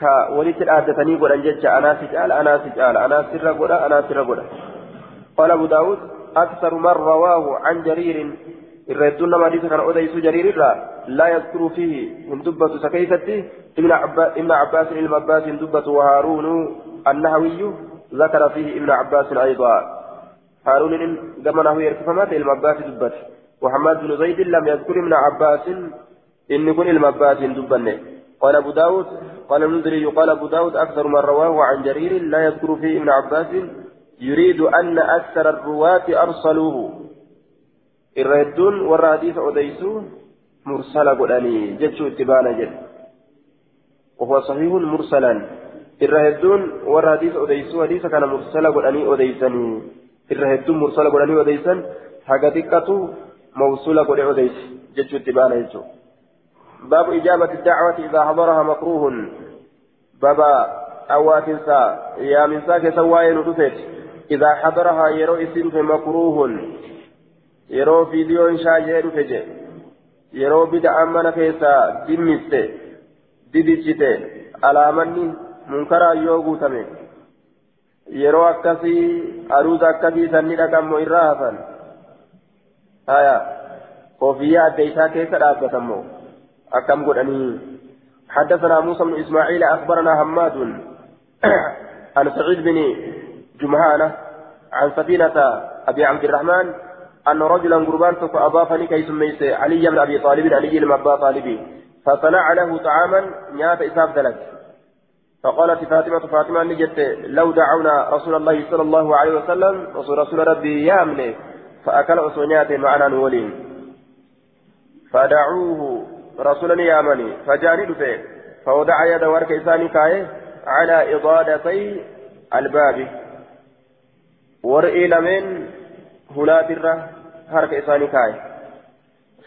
ka walitti dhaaddatanii godhan jecha anaasi caala anaasi caala anaasirra godha anaasirra godha قال أبو داود أكثر من رواه عن جرير. الردون لما حديث كان أديس جرير لا يذكر فيه من دبة سكيفتي ابن عباس ابن عباس ابن عباس دبة وهارون النهوي ذكر فيه ابن عباس أيضا. هارون كما نهو يركفمات ابن عباس دبته محمد بن زيد لم يذكر ابن عباس إن كن المباس دبنه قال أبو داود قال المنذري يقال أبو داود أكثر من رواه عن جرير لا يذكر فيه ابن عباس يريد أن أكثر الرواة أرسلوه. الرهدون والرهديث أديسو مرسل قلاني جتشو اتبانا جد. وهو صحيح مرسلا. الرهدون والرهديث أديسو حديث كان مرسل قلاني أديسني الرهدون مرسل قلاني أديسن حقتكة موصولة قلاني أديس جتشو اتبانا جتشو باب إجابة الدعوة إذا حضرها مكروه. بابا أواتنسا يا من ساك سواي نتفت إذا حضرها يرو اسم مكروه. يرو فيديو شاجر فجي يرو بدع من كيسا. دمست ددجت على من منكرا يوغو تمي yeroo akkasii aruusa akkasii sanni dhaqamu irraa hafan. Haya koofiyyaa adda isaa keessa dhaabbatamoo? أكم قدني حدثنا موسى بن إسماعيل أخبرنا هماد عن سعيد بن جمهانة عن سفينة أبي عبد الرحمن أن رجلا قربان فأضافني كي سميت علي بن أبي طالب علي بن أبا طالب فصنع له طعاما نيات إساف دلك فقالت فاطمة فاطمة نجت لو دعونا رسول الله صلى الله عليه وسلم رسول رسول ربي يامني فأكل أسونيات معنا نولين. فدعوه رسولا يامني فجاني دفه فوضع يد ورك إساني كاي على إضادتي الباب. ورئي لمن هلا برة هرك إساني كاي.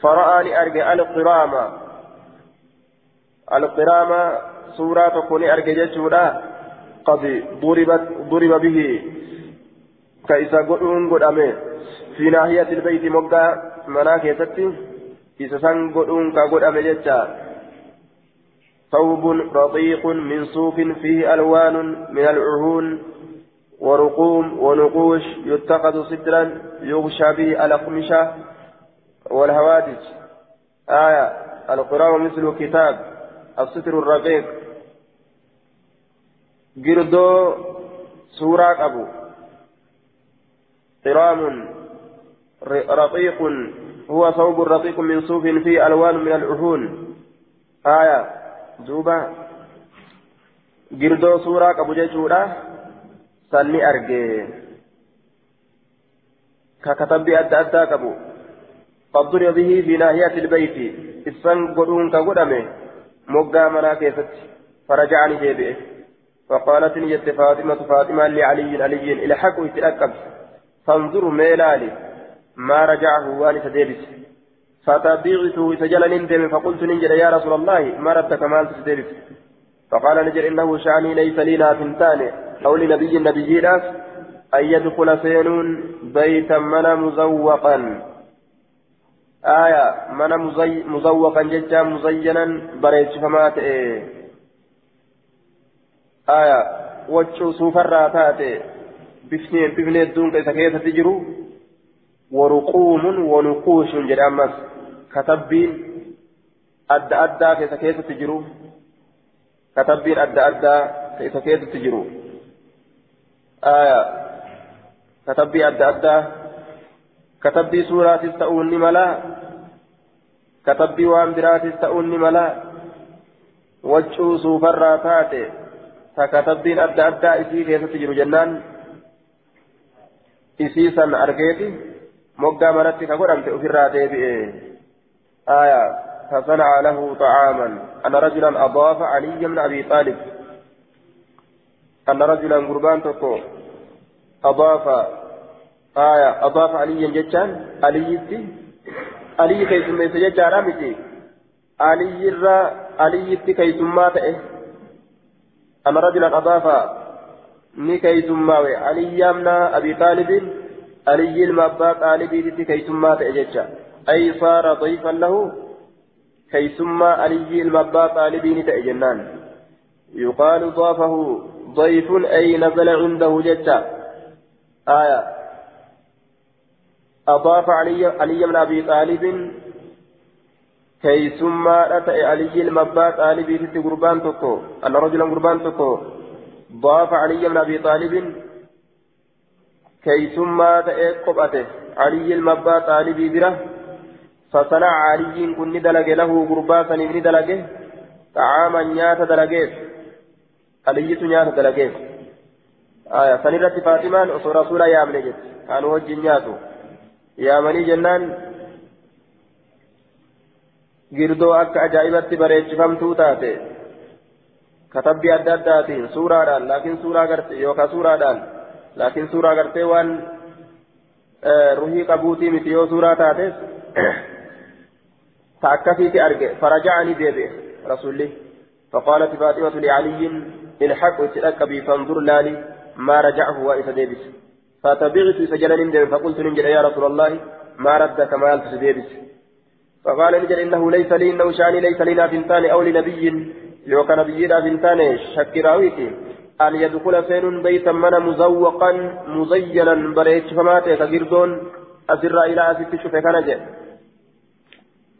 فرآني أرجع القرامة. القرامة سورة تكون أرجع جشورا قد ضربت ضرب به كإسا قدون قد في ناحية البيت مقا ستي isa san godhuun ka godhame jecha ثوب رقيق من صوف فيه ألوان من العهون ورقوم ونقوش يتخذ صدرا يغشى به الأقمشة والهوادج. آية. القرآن مثل كتاب. الستر الرقيق جردو سورة أبو. قرام رقيق. هو ثوب رقيق من صوف فيه ألوان من العهون. آية. suuraa qabu jechuudha sanni arge ka katabbii adda addaa qabu قد ضرب به في ناحية البيت. إسان قدون كقدمه. مقا منا كيست فرجعني جيبئه فقالت نجت فاطمة فاطمة لعلي علي حق يتلقب فانظروا ميلالي ما رجعه وان تديبس فتبعته سجل نندم فقلت ننجل يا رسول الله ما ردت كمال تديبس فقال نجل إنه شعني ليس لي نافنتان أو لنبي النبيين أن يدخل سينون بيتا من مزوقا آية من مزي مزوقا ججا مزينا بريتش فما آية وجه سوفر تاتي بفنين بفنين دون كيسا كيسا تجرو. ورقوم ونقوش جرامس كتبين أدى أدى كيسا كيسا تجرو. كتبين أدى أدى كيسا كيسا تجرو. آية كتبي أدى أدى. كتبي سورة تستؤون ملا كتبي وان برات تستؤون ملا وجهو سوفر تاتي فكتبين أدى أدى إسي كيسا تجرو جنان إسي سن أرقيتي moggaa manatti ka godhamte ofirraa deebi'e آية فصنع له طعاما أن رجلا أضاف علي بن أبي طالب أن رجلا قربان تكو أضاف آية أضاف علي جتان علي علي كيسم يسجد رامتي علي الرا علي كيسم ما تأه أن رجلا أضاف ني كيسم علي بن أبي طالب علي المبا طالبي كيسما تأججا أي صار ضيفا له كيسما علي المبا تأجنان يقال ضافه ضيف أي نزل عنده ججا آية أضاف علي علي بن أبي طالب كيسما أتى علي المبا طالبي تتي قربان تكو أن رجلا قربان تكو. ضاف علي بن أبي طالب كيسما تأي قبأته علي المبا طالبي برة. فصنع علي كن دلق له قرباسا ابن دلقه. طعاما نيات دلقه. علي نيات دلقين آية فاطمان وصو رسول يا من جد. كانوا وجه نياتو مني جنان girdoo akka ajaa'ibatti bareechifamtuu taate katabbii adda addaatiin suuraadhaan laakiin suuraa gartee yookaan suuraadhaan laakiin suuraa gartee waan ruhii qabuutii miti yoo suuraa taates ta akkasiiti arge faraja'anii deebi'e rasuulli فقالت فاطمة لعلي الحق اتلقى فانظر لالي ما رجعه وإذا ديبس فتبعت سجلا فقلت ننجل يا رسول الله ما ردك ما يلبس ديبس فقال نجل إنه ليس لي إنه شأني ليس لنا بنتان أو لنبي. كان نبينا بنتان شكراويتي أن يدخل سين بيتا من مزوقا مزينا بريتش فما تغيردون أسر إلى أسر كان جاء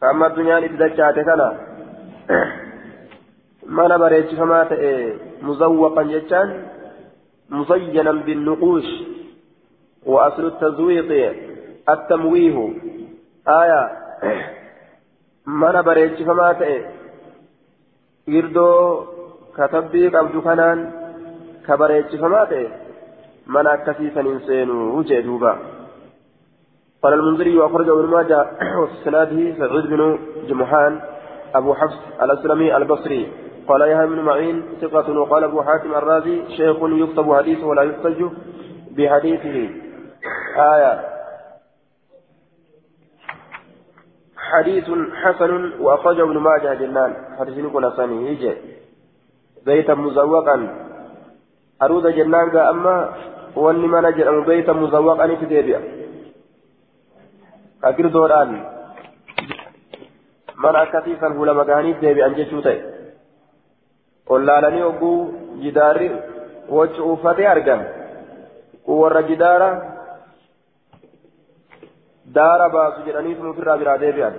فأما الدنيا نتدجات كان من بريتش فما مزوقا جتان مزينا بالنقوش. وأصل التزويق التمويه. آية. mana bareechifamaa ta'e girdoo katabbii qabdu kanaan ka bareechifamaa ta'e mana akkasii saniin seenuu jee قال المنذري وأخرجه ابن ماجه وفي سناده سعيد بن جمحان أبو حفص الأسلمي البصري. قال يحيى بن معين ثقة وقال أبو حاتم الرازي شيخ يكتب حديثه ولا يحتج بحديثه. آية. حديث حسن وأخرجه ابن ماجه جنان. حديث يكون ثاني يجي بيتا مزوقا. أرود جنان أما واني ما نجر بيتا مزوقا نتديبيا أكير دوران من أكتيفا هو لما كان يتديبيا أنجي شوتي. قلالني أبو جداري وجه أرقم ورا جدارا دار باس جرانيف مفر برا ديبيان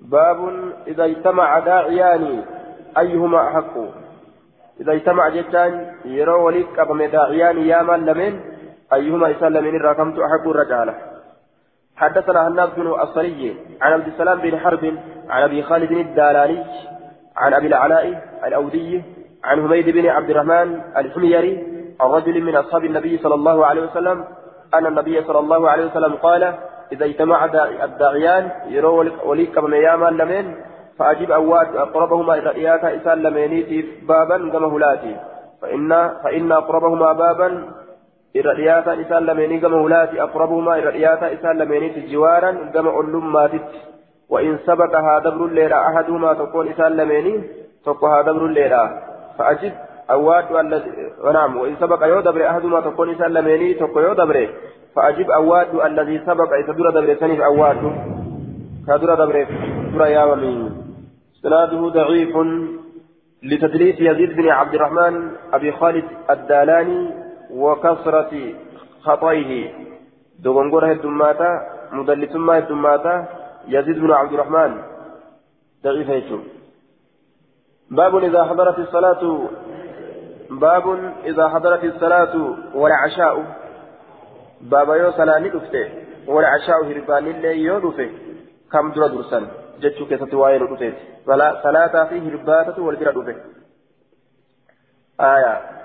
باب إذا اجتمع داعيان أيهما أحق؟ إذا اجتمع جتان يرو وليك أبم داعيان يا من لمن؟ أيهما إسلمين الرقمت أحق الرجالة؟ حدثنا هناس بن الصري عن عبد السلام بن حرب عن أبي خالد الدالاني عن أبي العلاء الأودي عن حميد بن عبد الرحمن الحميري الرجل من أصحاب النبي صلى الله عليه وسلم أن النبي صلى الله عليه وسلم قال إذا اجتمع الداعيان يروا وليك بمياما لمن فأجيب أواد أقربهما إلى إياك إسان لمينيتي بابا كما هلاتي. فإن فإن أقربهما بابا إلى إياك إسان لميني كما هلاتي. أقربهما إلى إياك إسان لمينيتي جوارا كما ألم ماتت وإن سبق هذا دبر الليلة أحدهما تكون إسان لميني تكون هذا دبر الليلة. فأجب أواد الذي نعم وإن سبق يودبر أحدهما تكون إسان لميني تكون يودبر فأجب أواد الذي سبق إذا در دبر سنف أواد كدر دبر در يا ومين سناده ضعيف لتدليس يزيد بن عبد الرحمن أبي خالد الدالاني وكثرة خطئه دوغنغور هدوماتا مدلس ما هدوماتا يزيد بن عبد الرحمن ضعيف هيتم باب إذا حضرت الصلاة باب إذا حضرت الصلاة والعشاء. باب yoo صلاة dhufte والعشاء hirbaanillee yoo dhufe kam dura dursan jechuu keessa waa'ee dhufa صلاة fi hirbaataa dhufe آية.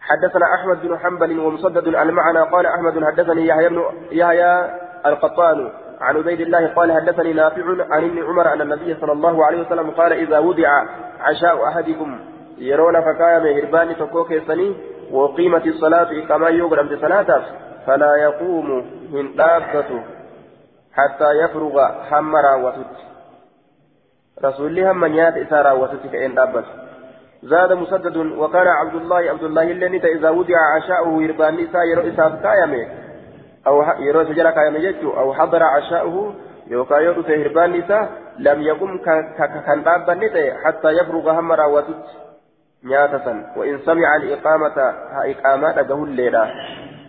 حدثنا أحمد بن حنبل ومسدد المعنى قال أحمد حدثني يحيى بن يحيى القطان عن عبيد الله قال حدثني نافع عن ابن عمر أن النبي صلى الله عليه وسلم قال إذا وضع عشاء أحدكم يرون فكايا مهربان تكوك سني وقيمة الصلاة كما يقرأ بصلاة فلا يقوم من دابته حتى يفرغ هم راوتت رسول الله هم نيات إسا راوتت كأن دابت زاد مسدد وكان عبد الله عبد الله اللي إذا وضع عشاؤه يربان نساء يرو إساف كايمه أو يرو سجل كايمه يجو أو حضر عشاؤه يرو سهربان نساء لم يقم كان دابت حتى يفرغ هم راوتت نياتة وإن سمع الإقامة ها إقامة أجه الليلة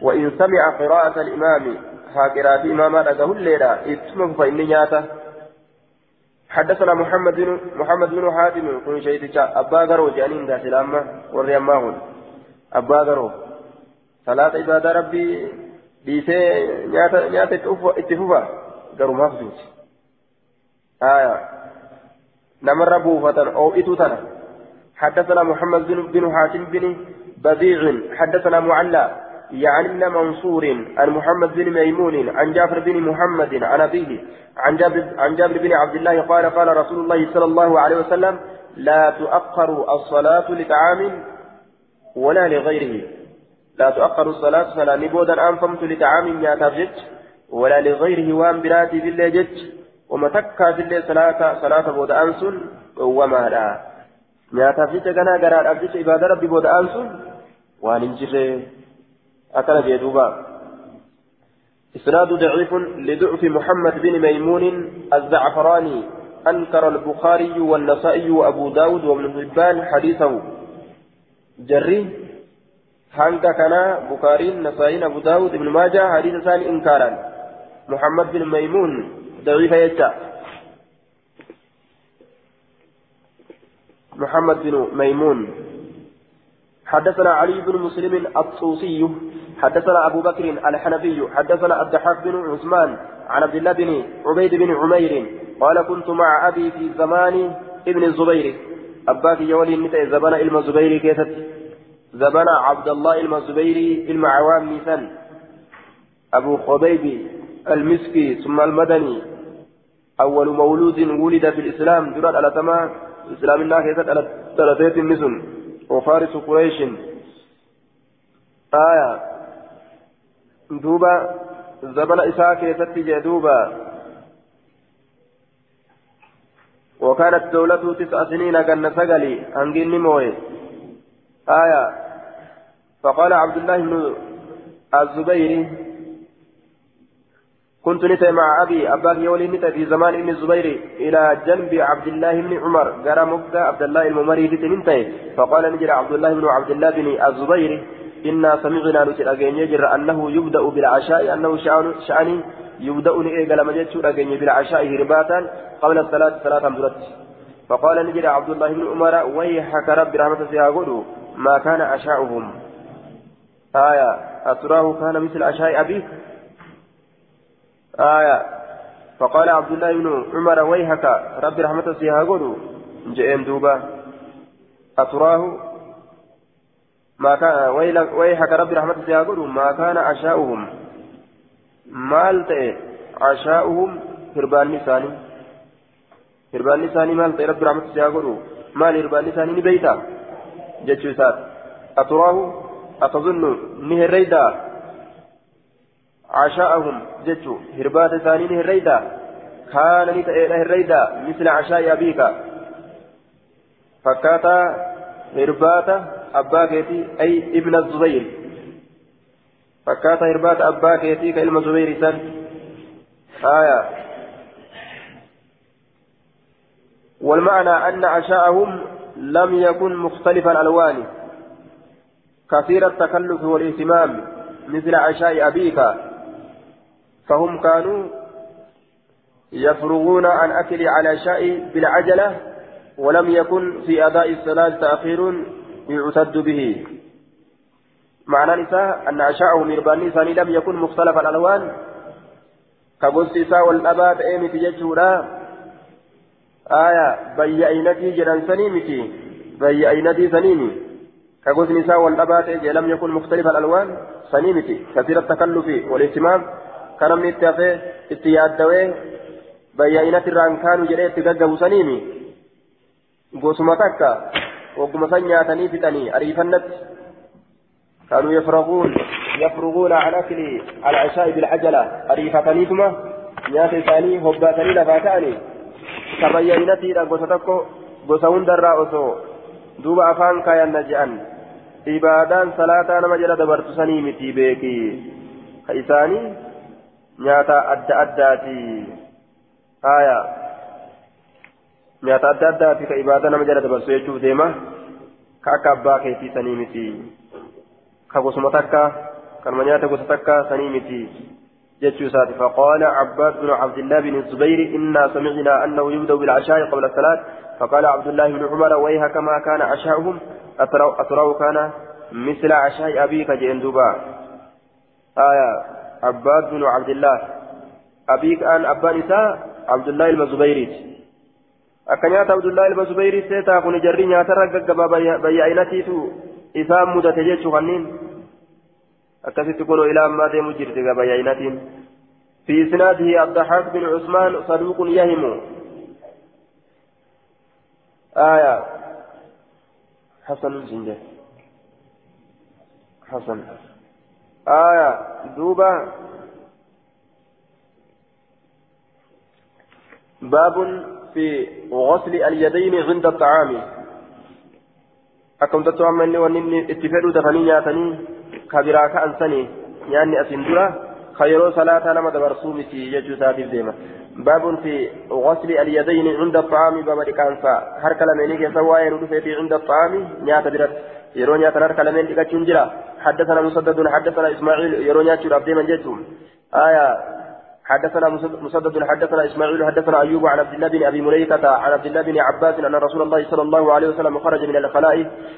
وإن سمع قراءة الإمام ها قراءة إمام أجه الليلة اسمه فإن نياتة. حدثنا محمد بن محمد بن حاتم كن شيء أبا غرو جانين ذا سلامة وريماهن أبا غرو صلاة عبادة ربي ديسي نياتة نياتة اتفوفا. غرو مفزوج آية. نمر بوفة أو إتوتنا حدثنا محمد بن بن حاتم بن بديع حدثنا معلى يعني ابن منصور عن محمد بن ميمون عن جابر بن محمد عن أبيه عن جابر عن جابر بن عبد الله قال قال رسول الله صلى الله عليه وسلم لا تؤخر الصلاة لطعام ولا لغيره. لا تؤخر الصلاة فلا نبودا أنفمت لطعام ياتف ولا لغيره وأن براتي بالله جج ومتكا بالله صلاة صلاة بود أنسن وما لا. نياتف جج كنا قرار أبجج إبادة ربي بود أنسن وان انجره أكل جدوبا إسناد ضعيف لضعف محمد بن ميمون الزعفراني أنكر البخاري والنسائي وأبو داود وابن حبان حديثه جري hanga kana bukaariin nasaa'iin abu daawud ibnu maajaa hadiisa isaanii inkaaran. Muhammad bin maymuun daciifa jecha. محمد بن ميمون. حدثنا علي بن مسلم الطوسي. حدثنا أبو بكر الحنفي. حدثنا الضحاك بن عثمان عن عبد الله بن عبيد بن عمير. قال كنت مع أبي في زمان ابن الزبير. أباك يولي نتا زمان علم الزبير كيست زمان عبد الله المزبيري المعوام مثل أبو خبيب المسكي ثم المدني. أول مولود ولد في الإسلام درات على تمام. إسلام الله كيست على ثلاثة النسل وفارس قريش آية دوبا زمن إساء كيست جدوبا وكانت دولته تسع سنين كان سقلي أنجين موي آية فقال عبد الله بن الزبير كنت نتي مع أبي أباك يولي نتي في زمان ابن الزبير إلى جنب عبد الله بن عمر. قال مكة عبد الله الممري نتي فقال نجر عبد الله بن عبد الله بن الزبير إنا سمعنا نتي أجين يجر أنه يبدأ بالعشاء أنه شأني يبدأ إيقال مجد أجين بالعشاء هرباتا قبل الصلاة صلاة مرت فقال نجر عبد الله بن عمر ويحك رب رحمة سيقول ما كان عشاؤهم. آية أتراه كان مثل عشاء أبيك؟ آية. فقال عبد الله بن عمر ويحك رب رحمة سيقول جئين دوبا. أتراه؟ ما كان ويحك رب رحمة سيقول ما كان عشاؤهم. مال تئ عشاؤهم؟ هربان لساني هربان لساني مال تئ رب رحمة سيقول مال هربان لساني نبيتا؟ jechuu isaati aturaahu atazunnu ni herreydaa kaana ni ta'eedha herreydaa misla cashaa'i abiika fakkaataa hirbaata abbaa keetii ay ibna zubayr fakkaataa hirbaata abbaa keetii ka ilma zubayr isan آية والمعنى أن عشاءهم لم يكن مختلف الألوان كثير التكلف والاهتمام مثل عشاء أبيك فهم كانوا يفرغون عن أكل على شاء بالعجلة ولم يكن في أداء الصلاة تأخير يعتد به. معنى نساء أن عشاءهم إربان ثاني لم يكن مختلف الألوان. كبس والأباد أيمت يجهولا. آية بيئينتي جران سنيمتي بيئينتي سنيمي كقوس نساء والأبات لم يكن مختلف الألوان سنيمتي كثير التكلف والاهتمام. كان من التافه اتياد دوي بيئينتي الران كانوا جريت تققبوا سنيمي قوسما تكا وقم سنياتني فتني أريفنت كانوا يفرغون يفرغون عن أكل العشاء بالعجلة أريفتني ثم نياتي ثاني هباتني لفاتاني tokko gosa hundarraa osoo duuba afaan kaayanna je'an ibaadaan salaataa nama jala dabartu sanii miti beeki ka isaanii nyaata adda addaati aya nyaata adda addaati ka ibaadaa nama jala dabarsu jechuuf deema ka akka abbaa keetii sanii miti ka gosuma takka kanuma nyaata gosa takka sanii miti جتشوسات فقال عباد بن عبد الله بن الزبير إنا سمعنا أنه يبدأ بالعشاء قبل الصلاة فقال عبد الله بن عمر ويها كما كان عشاؤهم أتراه كان مثل عشاء أبيك جندوبا آية عباد بن عبد الله أبيك أن أبا نساء عبد الله المزبيري nyaata abdullaahi ilma zubeyrii seetaa kun jarri nyaatarra gaggabaa bayya'inatiitu isaan mudate jechuu kanniin akkasitti kunoo ilaa ammaa deemu jirti ga bayya'inatiin في إسناده الضحاك بن عثمان صدوق يهم آية حسن الجنجة حسن آية دوبة. باب في غسل اليدين عند الطعام. أكم تتوامني ونني اتفادوا دفني نياتني كبيرا كأنسني يعني أسندرا خير صلاة نما دبرسو متي يجو ساتيف ديما. باب في غسل اليدين عند الطعام باب كانسا هر كلامين كي سواي ندفيتي عند الطعام نيات برت يرو نيات هر كلامين ديكا جرا حدثنا مسدد حدثنا اسماعيل يرو نيات شراب ديما جيتم آية حدثنا مسدد حدثنا اسماعيل حدثنا ايوب عن عبد الله بن ابي مليكه عن عبد الله بن عباس ان رسول الله صلى الله عليه وسلم خرج من الخلاء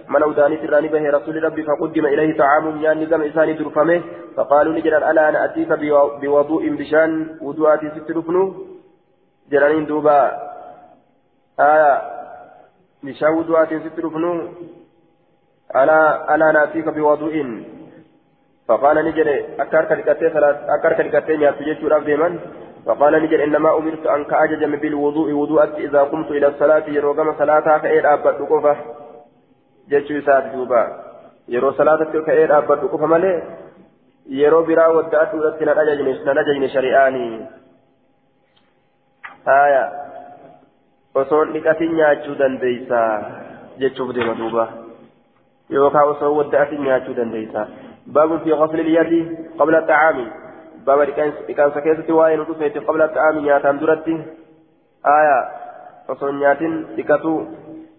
من اوداني تراني به رسول ربي فقدم اليه طعام يعني دم انسان درفمه فقالوا نجرا الا أنا اتيك بوضوء بشان وضوءاتي ست ركن جرانين دوبا آية بشان وضوءاتي ست ركن ألا أنا اتيك بوضوء. فقال نجد أكار كركتي صلاة أكار كركتي نياتي جيشور ديما فقال نجد إنما أمرت أن كأججم بالوضوء وضوءت إذا قمت إلى الصلاة يروغم صلاة كأير أبد قفة جيشو ساد جوبا يرو صلاة كأير أبد قفة مالي biraa waddaatu irratti nan ajajne shari'aanii haya osoon dhiqatin nyaachuu dandeeysa jechuuf deema yookaan osoo waddaatin nyaachuu dandeeysa. باب في غسل اليد قبل الطعام باب كان سكيسة وائل رفيت قبل الطعام نياتان درتي آية فصل نياتين لكتو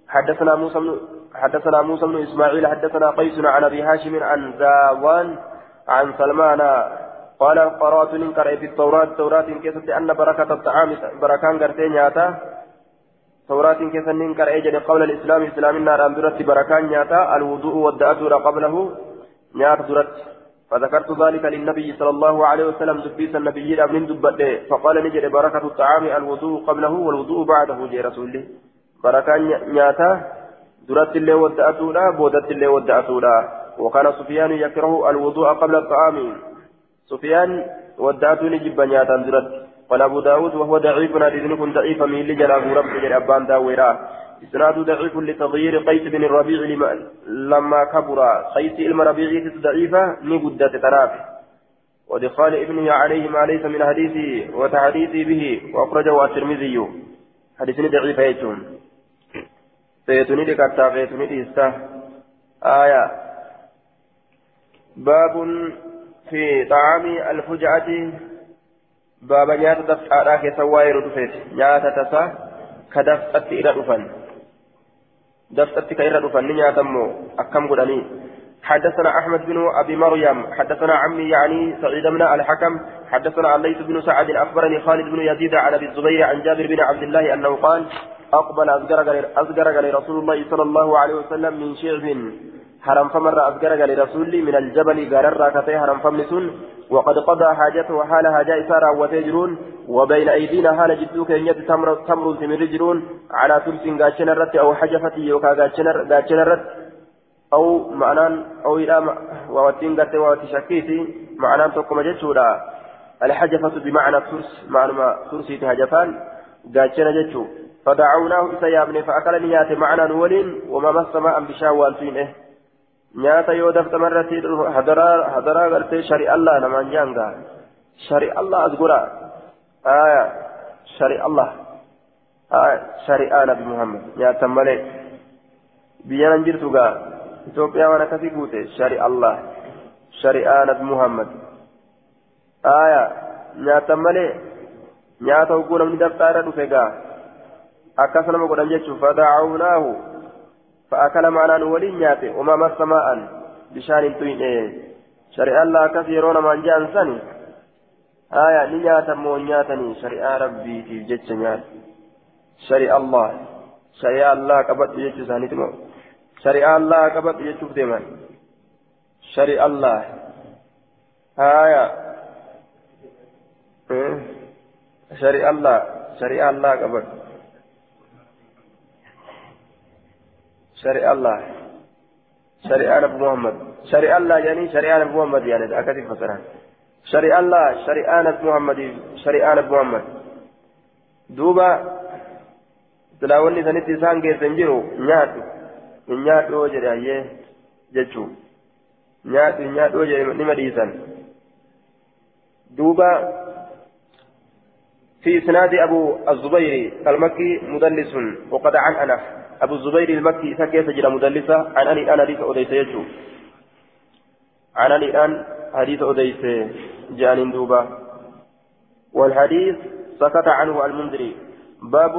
حدثنا موسى بن حدثنا موسى بن اسماعيل حدثنا قيس عن ابي هاشم عن زاوان عن سلمان قال قرات ننكر في التوراة توراة كيسة أن بركة الطعام بركان قرتي نياتا توراة كيسة ننكر أجل قبل الإسلام إسلام النار أن بركان نياتا الوضوء والدأتور قبله نيات درت. فذكرت ذلك للنبي صلى الله عليه وسلم دبيس النبي ابن دبته فقال نجد بركة الطعام الوضوء قبله والوضوء بعده جي رسول بركة نياتا درت اللي ودأتولا بودت اللي ودأتولا وكان سفيان يكره الوضوء قبل الطعام. سفيان ودأتو نجب نياتا درت. قال أبو داود وهو ضعيف نادي كن ضعيف من لجل رب جل أبان داويرا. إسناد ضعيف لتغيير قيس بن الربيع لما كبر. قيس علم ربيع ضعيفة نبدة تراف ودخال ابنه عليه ما ليس من حديثه وتحديثه به وأخرجه الترمذي. حديث ضعيف يجون. سيتوني لكتا فيتوني لإستا آية. باب في طعام الفجعة باب نيات دفعة كسوائر دفت نيات تسا كدفعة إلى دفن دفتت كيرا دفن نياتمو أكم قدني حدثنا أحمد بن أبي مريم حدثنا عمي يعني سعيد بن الحكم حدثنا عن ليث بن سعد أخبرني خالد بن يزيد عن أبي الزبير عن جابر بن عبد الله أنه قال أقبل أزقرق لرسول الله صلى الله عليه وسلم من شعب حرم فمر أذكرك لرسولي من الجبل قرر راكتي حرم فمسون وقد قضى حاجته حال حاجة إسارة وتجرون وبين أيدينا حال جدوك إن يد تمر تمر تمرجرون على تلس قاتشن أو حجفة يوكا قاتشن أو معنان أو إلى ووتين قرت وتشكيتي معنان تقوم جتشورا الحجفة بمعنى ترس معنى ترسي تهجفان قاتشن جتشو فدعوناه إسيابني فأكل نيات معنى ولين وما مس ماء بشاوان فيه nyaata yoo daftamarratti hadaraa gartee shari allah namaan jaanga shari allah as gora aya shari allah shari'aa nabi muhammad nyaatan malee biyya nan jirtu gaa itoophiyaa waan akkasii guute shari allah shari'aa nabi muhammad aya nyaatan malee nyaata hogguu namni daftaa irra dhufe gaa akkas nama godhan jechuuf fadacawnaahu فأكل معنا ولي نياتي وما مس ماء. بشان توين شريعة الله كثيرون من جان آية نياتا مو نياتني. شريعة ربي في جتش نيات شريعة الله. شريعة الله كبت جتش سانيت مو شريعة الله كبت جتش ديما شريعة الله. آية. شريعة الله. شريعة الله كبت. شريعة الله. شريعة نبي محمد. شريعة الله يعني شريعة نبي محمد يعني أكثر فسرها شريعة الله شريعة نبي محمد شريعة نبي محمد. دوبا تلاوني سنتي سان كيسن جرو نياتو. نياتو جري أيه؟ جتشو نياتو نياتو جري نما ديسان دوبا في إسناد أبو الزبير المكي مدلس وقد عن أنف أبو الزبير المكي سكيت جرى مدلسة؟ عن أني أنا حديث أوديس يجو. عن أني أن حديث أوديس جان دوبا. والحديث سكت عنه المنذري. باب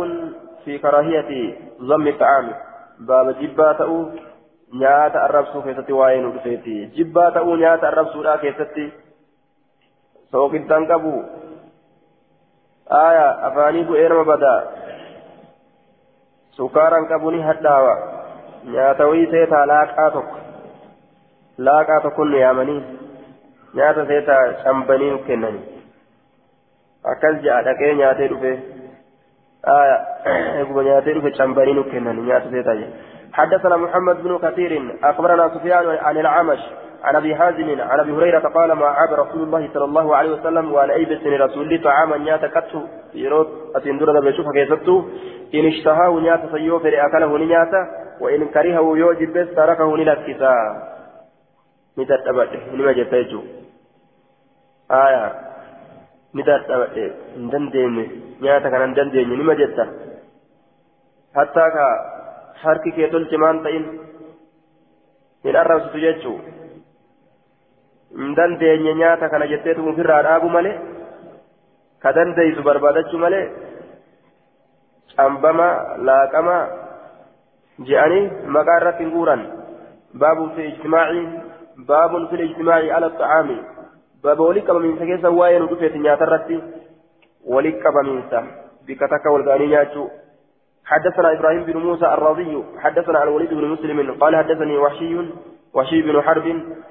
في كراهية ضم الطعام. باب جباته nyaata arrabsuu keessatti waa'ee nu dhufeeti jibbaa ta'uu nyaata arrabsuudhaa keessatti sookittaan qabu aya hadhaawa nyaata wayii seetaa laaqaa tokko laaqaa tokko nu yaamanii nyaata seetaa cambanii nu kennanii akkas ja'a dhaqee nyaatee dhufe aya eeguma nyaatee dhufe cambanii nu kennanii nyaata seetaa jedhe حدثنا محمد بن كثير أخبرنا سفيان عن العمش عن أبي حازم عن أبي هريرة قال ما عاب رسول الله صلى الله عليه وسلم وعلى أي بسن رسول الله طعاما نياتا كتو يروت اتندر بشوف كيفتو إن اشتهاه نياتا سيو فري اكله نياتا وإن كرهه يوجب بس تركه نلكتا نتات ابد نما جتاجو آية. نتات ابد ندندين نياتا كان ندندين نما جتا حتى كا kee tolchimaan ta'in hin arrabsitu jechuu hin dandeenye nyaata kana jetteetu ofirraa dhaabu malee ka dandeeysu barbaadachuu malee cambama laaqama je'anii maqaa irratti hin guuran baabun fi ijtimaacii baabun fi ijtimaacii ala xacaami baaba walitti qabamiinsa keessa waa'ee nu dhufeeti nyaata irratti walitti qabamiinsa bika takka wal ga'anii nyaachuu حدثنا إبراهيم بن موسى الرضي حدثنا الوليد بن مسلم قال حدثني وحشي وشي بن حرب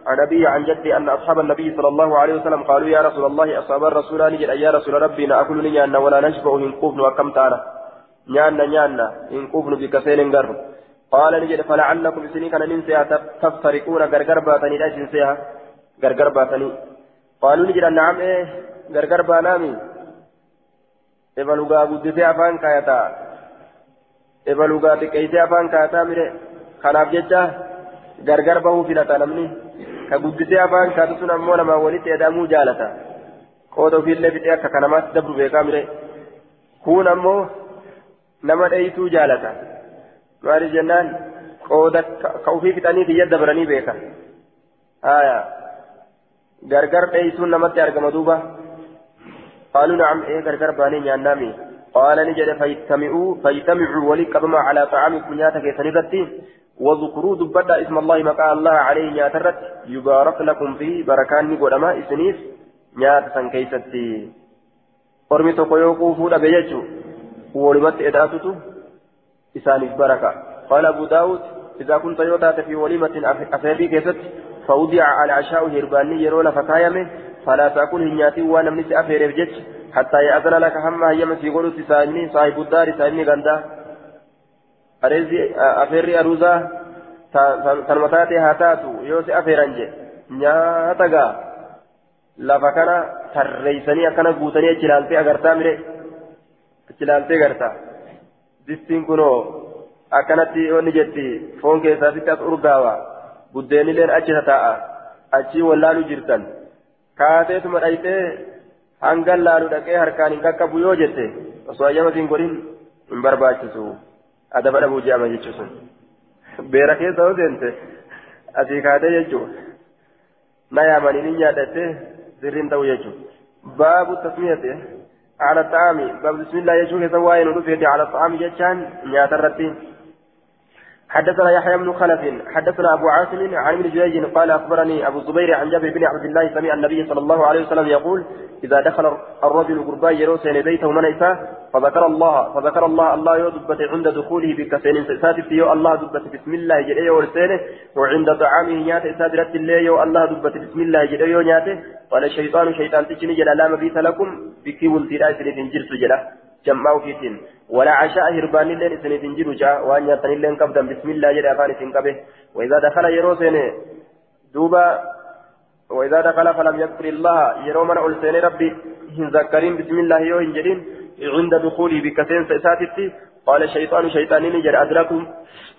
عن أبي عن جدي أن أصحاب النبي صلى الله عليه وسلم قالوا يا رسول الله أصحاب الرسول نجد يا رسول ربي نأكل نيانا ولا نشبع إن قفن وكم تعالى نيانا نيانا إن قفن بكسين قر. قال نجد فلعلكم سنين كان ننسيها تفترقون غرغر باتني لا تنسيها غرغر باتني قالوا نجد نعم إيه غرغر بانامي إبلغا قدتي أفان كايتا. إبلغا تكيتي أفان كايتا ميري. خلاف جدا gargar bahuu filata namni ka guddisee afaan kaatu sun ammoo namaa walitti edamuu jaalata qooda ofiillee fixee akka kanamaatti dabru beekaa mire kun ammoo nama dheeytuu jaalata maaliif jennaan qooda ka ofii fixaniiti yadda baranii beeka haya gargar dheeytuun namatti argama duuba قالوا نعم إيه غرغر باني نيانامي قال نجد فيتمعوا فيتمعوا ولي قبما على طعامكم نياتك يتنبتي واذكروا دبدا اسم الله مقال الله عليه نياترت يبارك لكم فيه بركان قدما اسنيف نيات سن كيستي ormi tokko yoo quufuu dhabe jechuun walimatti eda'atutu isaaniif baraka qaala إذا كنت يوتات في وليمة أفري كيست فوضع على عشاء هرباني يرون فكايمه فلا تأكل هنياتي وأنا من أفري بجج حتى يأذن لك هم هي مسيقول تساني صاحب الدار ساني غندا. Afeerri aruuzaa tanuma taate haa taatu yoo si afeeran je nyaata gaa lafa kana tarreeysanii akkana guutanii achi ilaaltee agartaa mire achi ilaaltee gartaa distiin kunoo akkanatti onni jetti foon keessaatitti as urgaawa buddeenilleen achi tataa'a achii wallaalu jirtan kaateetuma dhayxee hangan laalu dhaqee harkaan hin qaqqabu yoo jette osoo ayyama siin godhin hin barbaachisu. Adaba dhabuu je'ama jechuu sun beera keessa yoo seente asii kaatee jechuu na yaamanii ni nyaadhatte sirriin ta'u jechuu baabu tasmiyate على الطعام باب بسم الله يشوف سواء ندفع على الطعام جتان نيات الرتين حدثنا يحيى بن خلف حدثنا أبو عاصم عن ابن جريج قال أخبرني أبو الزبير عن جابر بن عبد الله سمع النبي صلى الله عليه وسلم يقول إذا دخل الرجل قربا يروسين بيته من فذكر الله فذكر الله الله يدبت عند دخوله بكسين ساتف يو الله دبت بسم الله جل ورسينه وعند طعامه نيات سادرت الله يو الله دبت بسم الله جل نياته قال الشيطان شيطان تجني جل لا مبيت لكم بكي ولتي راسل جرس جل جمعوا فيتين ولا عشاء هربان اللين إسن تنجر جاء وأن يتن اللين قبدا بسم الله جل أفان إسن قبه. وإذا دخل يروسين دوبا. وإذا دخل فلم يذكر الله يرو من ألسين ربي. ذكرين بسم الله يو هنجرين عند دخوله بكثين سيساتتي قال الشيطان شيطان نجر. أدركم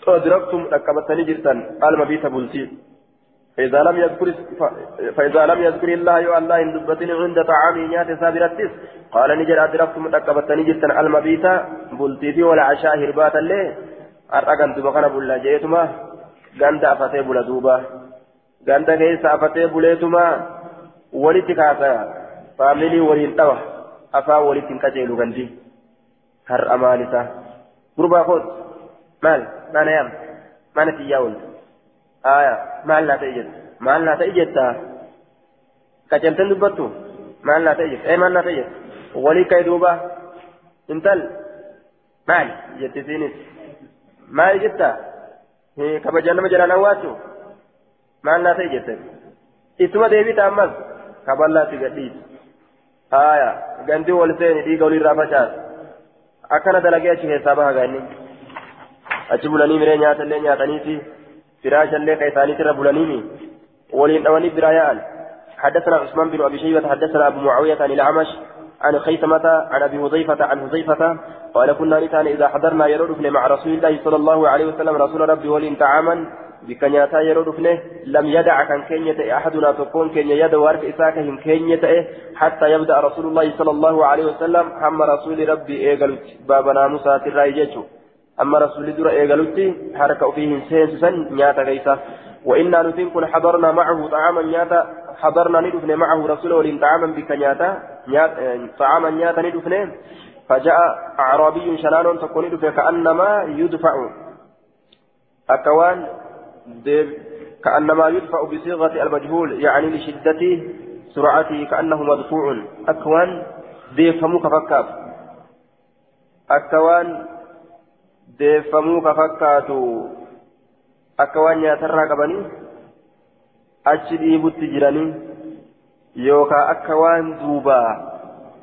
أدركتم ركبتني جرتا قال مبيت بلتي فإذا لم يذكر فإذا لم يذكر الله يو إن دبتني عند طعامي نيات سابرتس قال نجر أدركتم ركبتني جرتا المبيت بلتي ولا عشاء هربات اللي أرقان دبقنا بلا جيتما. غند أفتي بلا دوبا. غند كيس أفتي بليتما ولتك فاميلي ولين توا. أفا ولتن كجيلو غندي. هر أمانسا قربا خذ مال. ما نيام ما نتياول آية مال لا تيجد مال لا تيجد كجلتن دبتو مال لا تيجد أي مال لا تيجد ولي كيدوبا انتل مال جتسينيس مال جتا كبجان مجرى نواتو مال لا تيجد إتما ديبي تأمل كبالا تيجد آية غندي ولسين ديغا ولي رافشات akkana dalagee achi keessaa baha gaanni. Achi bulanii miree nyaatallee nyaataniiti. Firaashallee ka isaaniitirra bulaniimi waliin dhawanii biraa yaa'an حدثنا عثمان بن ابي شيبه حدثنا ابو معاويه عن الاعمش عن خيثمة عن ابي حذيفه عن حذيفه قال كنا نتان اذا حضرنا يرد مع رسول الله صلى الله عليه وسلم رسول ربي ولين طعاما bika nyaataa yeroo dhufne lam yadaca kan keenya ta'e ahadunaa tokkoon keenya yada harka isaa ka hin keenye ta'e hatta yabda'a rasuulullaahi sala allahu alaihi wasalam hamma rasuuli rasuuli dura eegalutti harka ofii hin seensisan nyaata keeysa وإنا نتنكن حضرنا معه طعاما نياتا. حضرنا ندفن معه رسول ولين طعاما بك نياتا. طعاما نياتا ندفن. فجاء أعرابي شنان تكون ندفن كأنما يدفع. أكوان كأنما يدفع بصيغة المجهول يعني لشدة سرعته كأنه مدفوع. أكوان ديفمو كفكات أكوان ديفمو كفكاتو أكوان يترى قبني أجدي بتجرني يوكا أكوان دوبا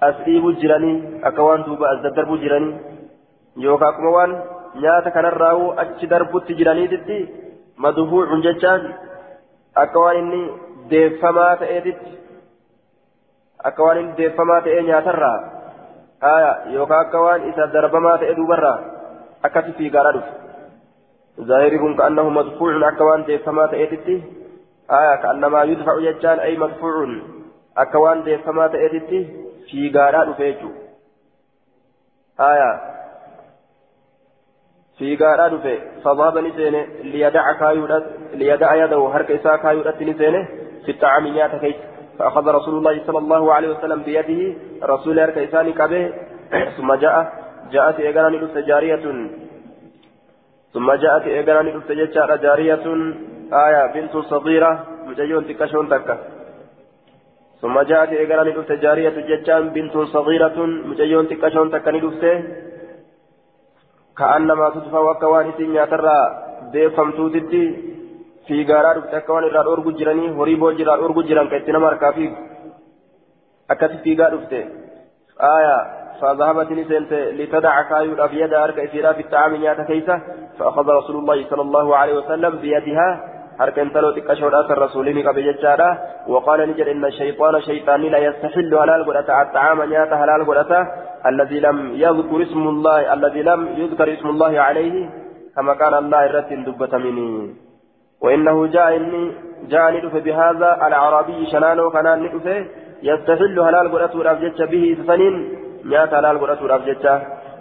أسيب جرني أكوان دوبا أزدرب جرني يوكا كموان نياتا كان الراو أجدر بتجرني ددي مدفوع ججان أكوان إني ديفما تأتيت أكوان إني ديفما تأتي نياترا آية يوكا أكوان إذا دربما تأتي برا أكتي في غارد ظاهرهم كأنه مدفوع أكوان ديفما تأتيت آية كأنما يدفع ججان أي مدفوع أكوان ديفما تأتيت في غارد فيجو آية fadaaba ni seene liyadaca kaayuudhat liyadaca yadahu harka isaa kaayuudhatti ni seene fi xacaami nyaata keessa فأخذ رسول الله صلى الله عليه وسلم بيده رسول أرك إساني كبه ثم جاء جاءت إيقاني لفت جارية. ثم جاءت إيقاني لفت جارية. آية بنت صغيرة مجيون تكشون تكة ثم جاءت إيقاني لفت جارية جتان بنت صغيرة مجيون تكشون تكة لفته كأنما تدفع وكوان إسين ياترى ديفم تدي في غارة تكوان إرى أورغو جراني هريبو جرا أورغو جران كتنا مركافي أكت في غارة آية فذهبت نسنت لتدع كايو أبيد أرك إسيرا في الطعام نيات كيسة فأخذ رسول الله صلى الله عليه وسلم بيدها harka intaloo xiqqashoodhaa kan rasuulini qabe jechaadha waqaala ni jedhe inna shayxaana shayxaanni la yastaxillu halaal godhata attacaama nyaata halaal godhata alladii lam yadkur ismullahi alladii lam yudkar ismullahi calayhi kama qaala allah irratti hin dubbatamini وإنه جاء إني جاء ندف بهذا الأعرابي شنانو كان ندف يستحل هلال الأبجتش به سنين نيات هلال قرأت الأبجتش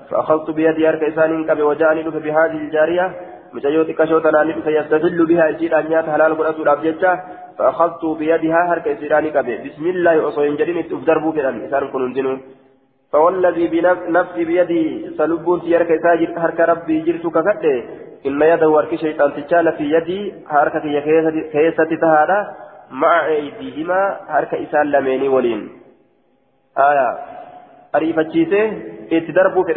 فأخذت بيدي أرك إسان كبي وجاء ندف بهذه الجارية bihaa isiidhaan nyaata halaal godhatuudhaaf jecha fa'akhadtu biyadihaa harka isiidhaan ni qabe bismillaahi osoo hin jedhin itti uf darbuu fedhan isaan kun hundinuu فوالذي بنفسي بيدي سلبون تيارك إساجر حركة ربي جرت كفده إن يده ورك شيطان تجال في يدي حركة كيسة تهادا مع أيديهما حركة إسان لميني ولين آية أريفتشيسه اتدربوا في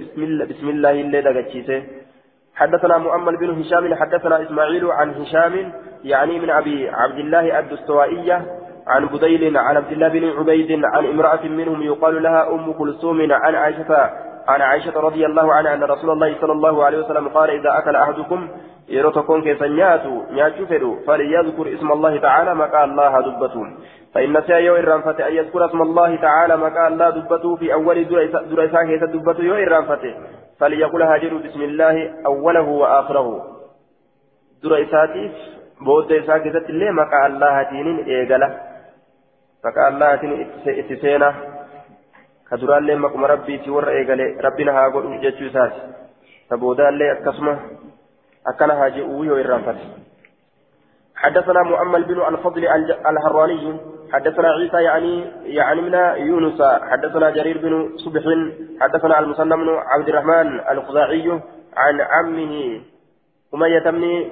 بسم الله بسم الله اللي دقتشيسه حدثنا مؤمل بن هشام حدثنا إسماعيل عن هشام يعني من أبي عبد الله الدستوائية عن بديل عن عبد الله بن عبيد عن امرأة منهم يقال لها أم كلثوم عن عائشة عن عائشة رضي الله عنها أن رسول الله صلى الله عليه وسلم قال إذا أكل أحدكم yeroo tokko keessan nyaatu nyaatu فدوا فليذكر اسم الله تعالى maqaa الله دبته فإن نسي yoo irraanfate أن يذكر اسم الله تعالى maqaa الله دبته في أول درسا كيف دبته yoo irraanfate فليقل haa jedhu بسم الله أوله وآخره درساتي بود إساء كيف اللي maqaa الله تينين إيقلا مكا الله تينين اتسينا كدران لي مكما ربي تور إيقالي ربنا هاقول جتشو ساتي فبودا لي أكسمه أكن هاجي حدثنا مؤمل بن الفضل الهراني حدثنا عيسى يعني يعني من يونس. حدثنا جرير بن صبح. حدثنا المسلم بن عبد الرحمن الخزاعي عن عمه أمية بن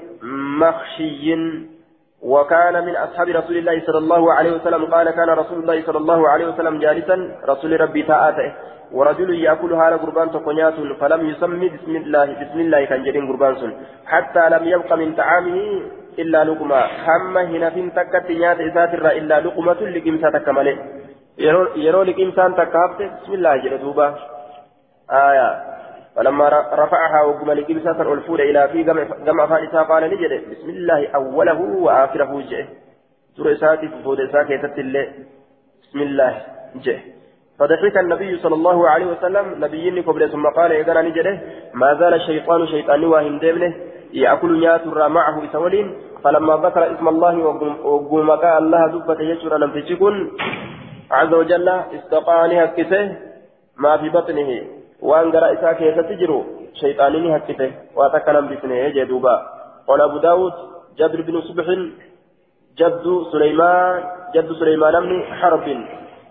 مخشي. وكان من أصحاب رسول الله صلى الله عليه وسلم قال كان رسول الله صلى الله عليه وسلم جالسا رسول ربي تآته ورجل يأكل هذا قربان تقنيات فلم يسمي بسم الله بسم الله كان جرين قربان حتى لم يبق من طعامه إلا لقمة. هم هنا في تكت نيات إسات إلا لقمة لقمسة تكمله. يرو لقمسان تكابت بسم الله جل دوبا. آية. فلما رفعها وقم لقمسة الألفول إلى في جمع فائسة قال نجد بسم الله أوله وآخره جئ سورة إساتي ففود إساتي بسم الله جئ فضحك النبي صلى الله عليه وسلم. نبيني قبل ثم قال إذا نجده ما زال الشيطان شيطان واهم ديبنه يأكل نياتر معه بسولين فلما ذكر اسم الله وقومك الله دبة يشر لم تشكن عز وجل استقاني هكسه ما في بطنه. وأن قرأ إساك يتجر شيطاني هكسه وأتكلم بسنه يجدوبا قال أبو داود جبر بن صبح جد سليمان جد سليمان بن حرب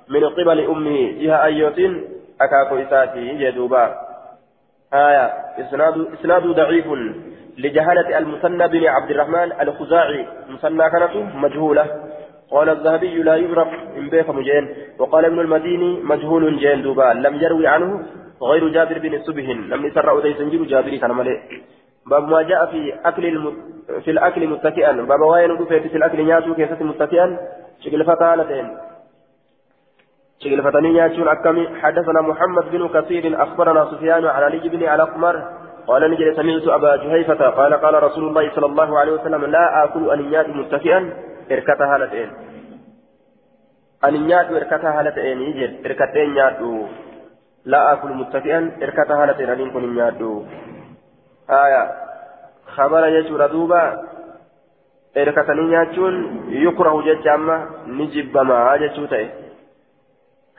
من قبل أمه جهة أيوتين أكاكو إساتي جدوبا آية إسناد إسناد ضعيف لجهالة المثنى بن عبد الرحمن الخزاعي مثنى كانت مجهولة قال الذهبي لا يعرف إن بيخ مجين وقال ابن المديني مجهول جين دوبا لم يروي عنه غير جابر بن السبه لم يسرع أديس جير جابر كان ملئ. باب ما جاء في أكل الم... في الأكل متكئا باب وين في الأكل نياتو كيسة متكئا شكل فتالتين شكل فتني ياتون أكمي حدثنا محمد بن كثير أخبرنا سفيان عن علي بن على قمر قال نجد سمعت أبا جهيفة قال قال رسول الله صلى الله عليه وسلم لا آكل أنيات متكئا إركتها هالتين أنيات إركتها هالتين يجد إركتين ياتو لا آكل متكئا إركتها هالتين أن يكون ياتو آية خبر يجور دوبا إركتني ياتون يكره ججامة نجب ما جتشو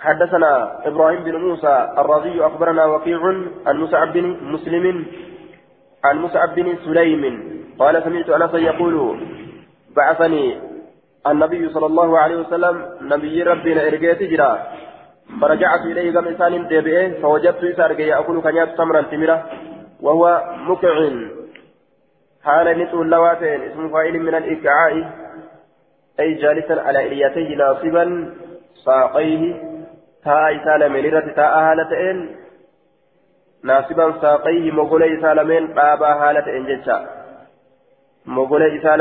حدثنا إبراهيم بن موسى الرضي أخبرنا وكيع عن مصعب بن مسلم عن مصعب بن سليم. قال سمعت أنس يقول بعثني النبي صلى الله عليه وسلم نبي ربنا إرقيت جرا. فرجعت إليه كم إنسان ديبئه فوجدت إسارك يأكل كنيات تمرا تمرة وهو مكع حال نسو اللواتين اسم فائل من الإكعاء أي جالسا على إليتيه ناصبا ساقيه taa isaa lameen irratti taa'aa haala ta'een naasiban saaqayhi mogolee isaa lameen dhaabaa haala ta'een jecha mogolee isaa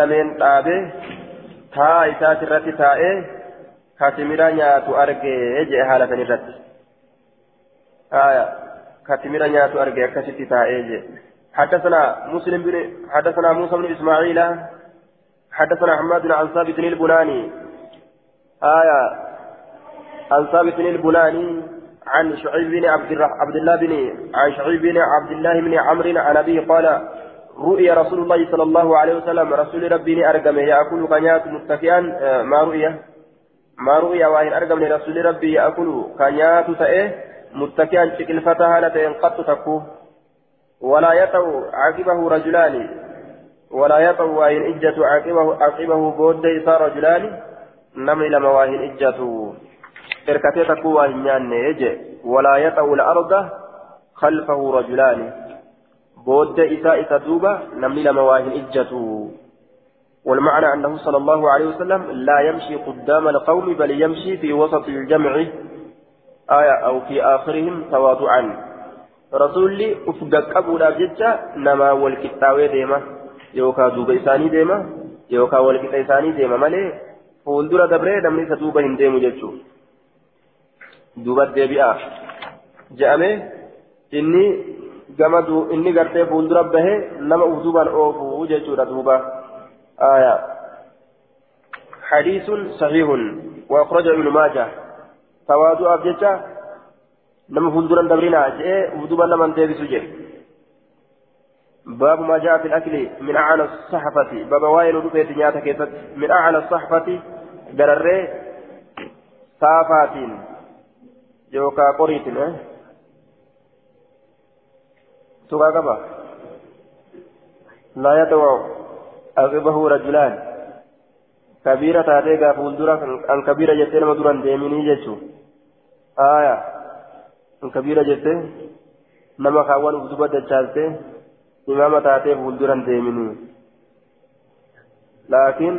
katimira nyaatu argee jee haala san irratti. Katimira nyaatu argee akkasitti taa'ee jee. حدثنا مسلم بن حدثنا موسى بن اسماعيل حدثنا حماد بن عن ثابت البناني آية عن ثابت البناني عن شعيب بن عبد, عبد الله بن عن شعيب بن عبد الله بن عمرو عن أبيه قال رؤي رسول الله صلى الله عليه وسلم رسول ربي أرقم يأكل كنيات متكئا ما رؤي ما رؤي وإن أرقم رسول ربي يأكل كنيات تأه متكئا شكل فتاة لتين قد تكو ولا يطع عقبه رجلان. ولا يطع وإن إجة عقبه عقبه بود رجلان. نمل لما وإن إجته إركتي تقوى هنيان يجي ولا يطأ الأرض خلفه رجلان. بود إساء إسدوبة نمل مواهن إجته والمعنى أنه صلى الله عليه وسلم لا يمشي قدام القوم بل يمشي في وسط الجمع آية أو في آخرهم تواضعا. رسولي أفقك أبو ججة نما والكتاوي ديما يوكا دوب إساني ديما يوكا والكتا إساني ديما. مالي؟ namni isa duuba hin deemu jechuudha duuba deebi'aa je'ame inni gama inni gartee fuuldura bahee nama uf duubaan oofu jechuudha aayaa حديث صحيح وأخرجه ابن ماجه. تواضع أبجتة نما فندرا دبرنا جاء ودوبا لمن ديبسو جاء باب ما جاء في الأكل من أعلى الصحفة. باب وايل رفيت نياتا كيست من أعلى الصحفة. قرر صافات يوكا قريت سوكا قبا لا يدعو أغبه رجلان. كبيرة تاتيغا فولدرا أن كبيرة جتين مدرا ديميني جتشو آية. أن كبيرة جتين نما خاوان أبدوبة دجالتين imaama taatee fuulduran deeminii laakiin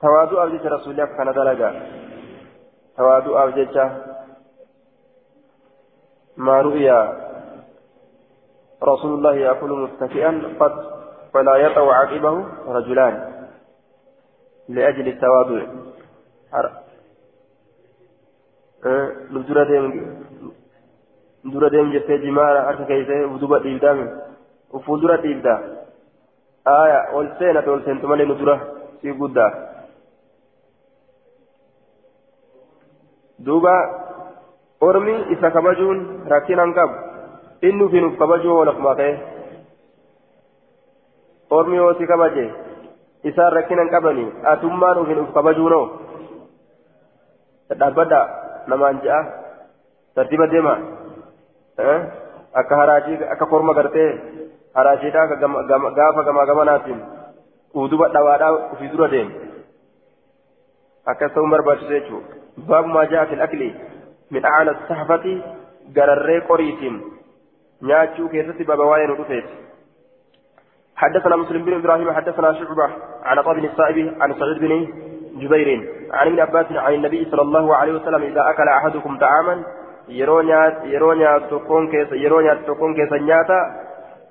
tawaadu'aaf jecha rasuulli akka kana dalagaa tawaadu'aaf jecha ما رؤي رسول الله يأكل متكئا قد فلا يطع عقبه رجلان لأجل التواضع. أه، دورة ديم دورة ديم جسد جمال وفو دورة ديم دا. آية والسينة والسينة مالي ندورة في قد دا دوبا أرمي إسا كبجون راكين أنقب إنو في نقبجو ونقمقه ormi yoo si kabaje isaan rakkinan qabani atummaan ufin uf kabajuunoo dhaabbadha namaan je'a tartiiba deemaa akka haraajii akka korma gartee haraajiidhaa gaafa gamaa gamanaatiin uduba dhawaadhaa ofii dura deemu akkas ta'uun barbaachisu jechuudha baabumaa ja'a fil akli min sahfati gararree qoriitiin nyaachuu keessatti baaba waa'ee nu dhufeeti حدثنا مسلم بن إبراهيم حدثنا شعبة عن عطاء بن الصائب عن سعيد بن جبير عن ابن عباس عن النبي صلى الله عليه وسلم إذا أكل أحدكم طعاما nyaatu tokkoon keessa nyaata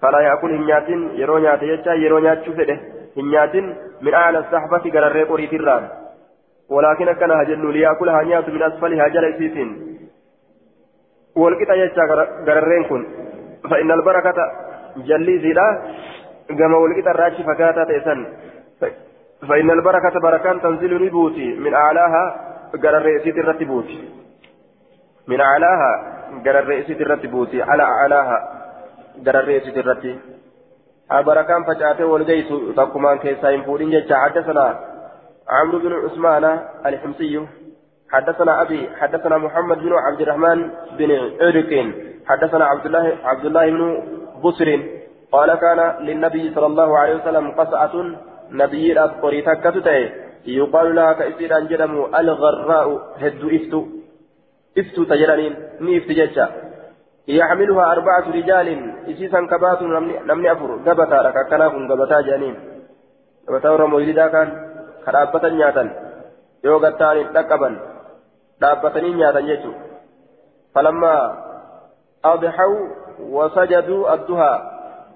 fala yaakul hin nyaatin yeroo nyaate jecha yeroo nyaachuu fedhe hin nyaatin min aala sahbati gararree qoriitirraan ولكن كان هجن ليأكل هنيات من أسفلها جل إسيسين والقطع يجا كن فإن البركة جلي زيدا كما والقطع الراشي فكاتا تيسن فإن البركة بركان تنزل نبوتي من أعلاها غرر إسيت الرتبوتي من أعلاها قال الرئيس الرتي بوتي على أعلاها قال الرئيس الرتي أبركان فجأته والجيس تقمان كيسا ينفورين جيتش حدثنا عمرو بن عثمان الحمصي حدثنا أبي حدثنا محمد بن عبد الرحمن بن عرق حدثنا عبد الله عبد الله بن بصر قال كان للنبي صلى الله عليه وسلم قصعة نبي الأبقري تكتته يقال لها كإسير أنجدم الغراء هد إفتو. tajedhaniin ni ifti jecha يحملها أربعة رجال. إسيسا كبات نمني أفر. قبتا لك. كناكم قبتا جانين قبتا ورمو يلدا كان كرابتا نياتا يو قتاني لقبا دابتني نياتا يجو فلما أضحوا وسجدوا الدهى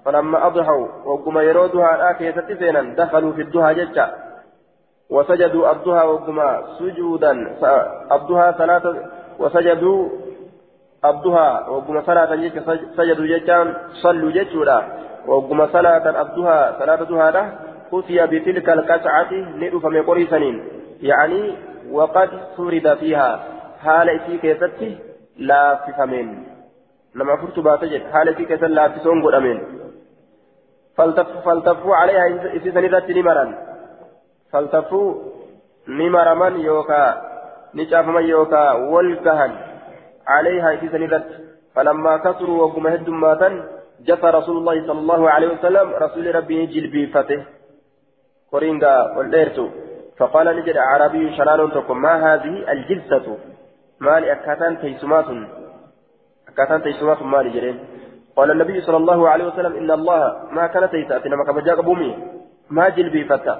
فلما أضحوا وقم يرودها الآكية تسينا دخلوا في الدهى ججا. وسجدوا الدهى وقم سجودا الدهى ثلاثة وسجدوا أبدها وقم صلاة جيك سجدوا جيكان صلوا جيكولا وقم صلاة أبدها صلاة دها أتي بتلك القطعة ندف من قريسنين يعني وقد سرد فيها. حال إسي كيستي لا ففمين لما فرت باتجد حال إسي كيست لا قدامين فالتفوا فالتفوا عليها إسي سنرات نمرا. فالتفوا نمرا من يوكا نشافما يوكا والكهن عليها في سنرت فلما كثروا وقم هد ماتا جثى رسول الله صلى الله عليه وسلم رسول ربي جلبي فته قرينغا والديرتو. فقال نجد عربي شران تكم ما هذه الجلسة؟ مال أكاتان تيسمات أكاتان تيسمات مال جرين. قال النبي صلى الله عليه وسلم إن الله ما كان تيساتنا ما كبجاك بومي ما جلبي فتا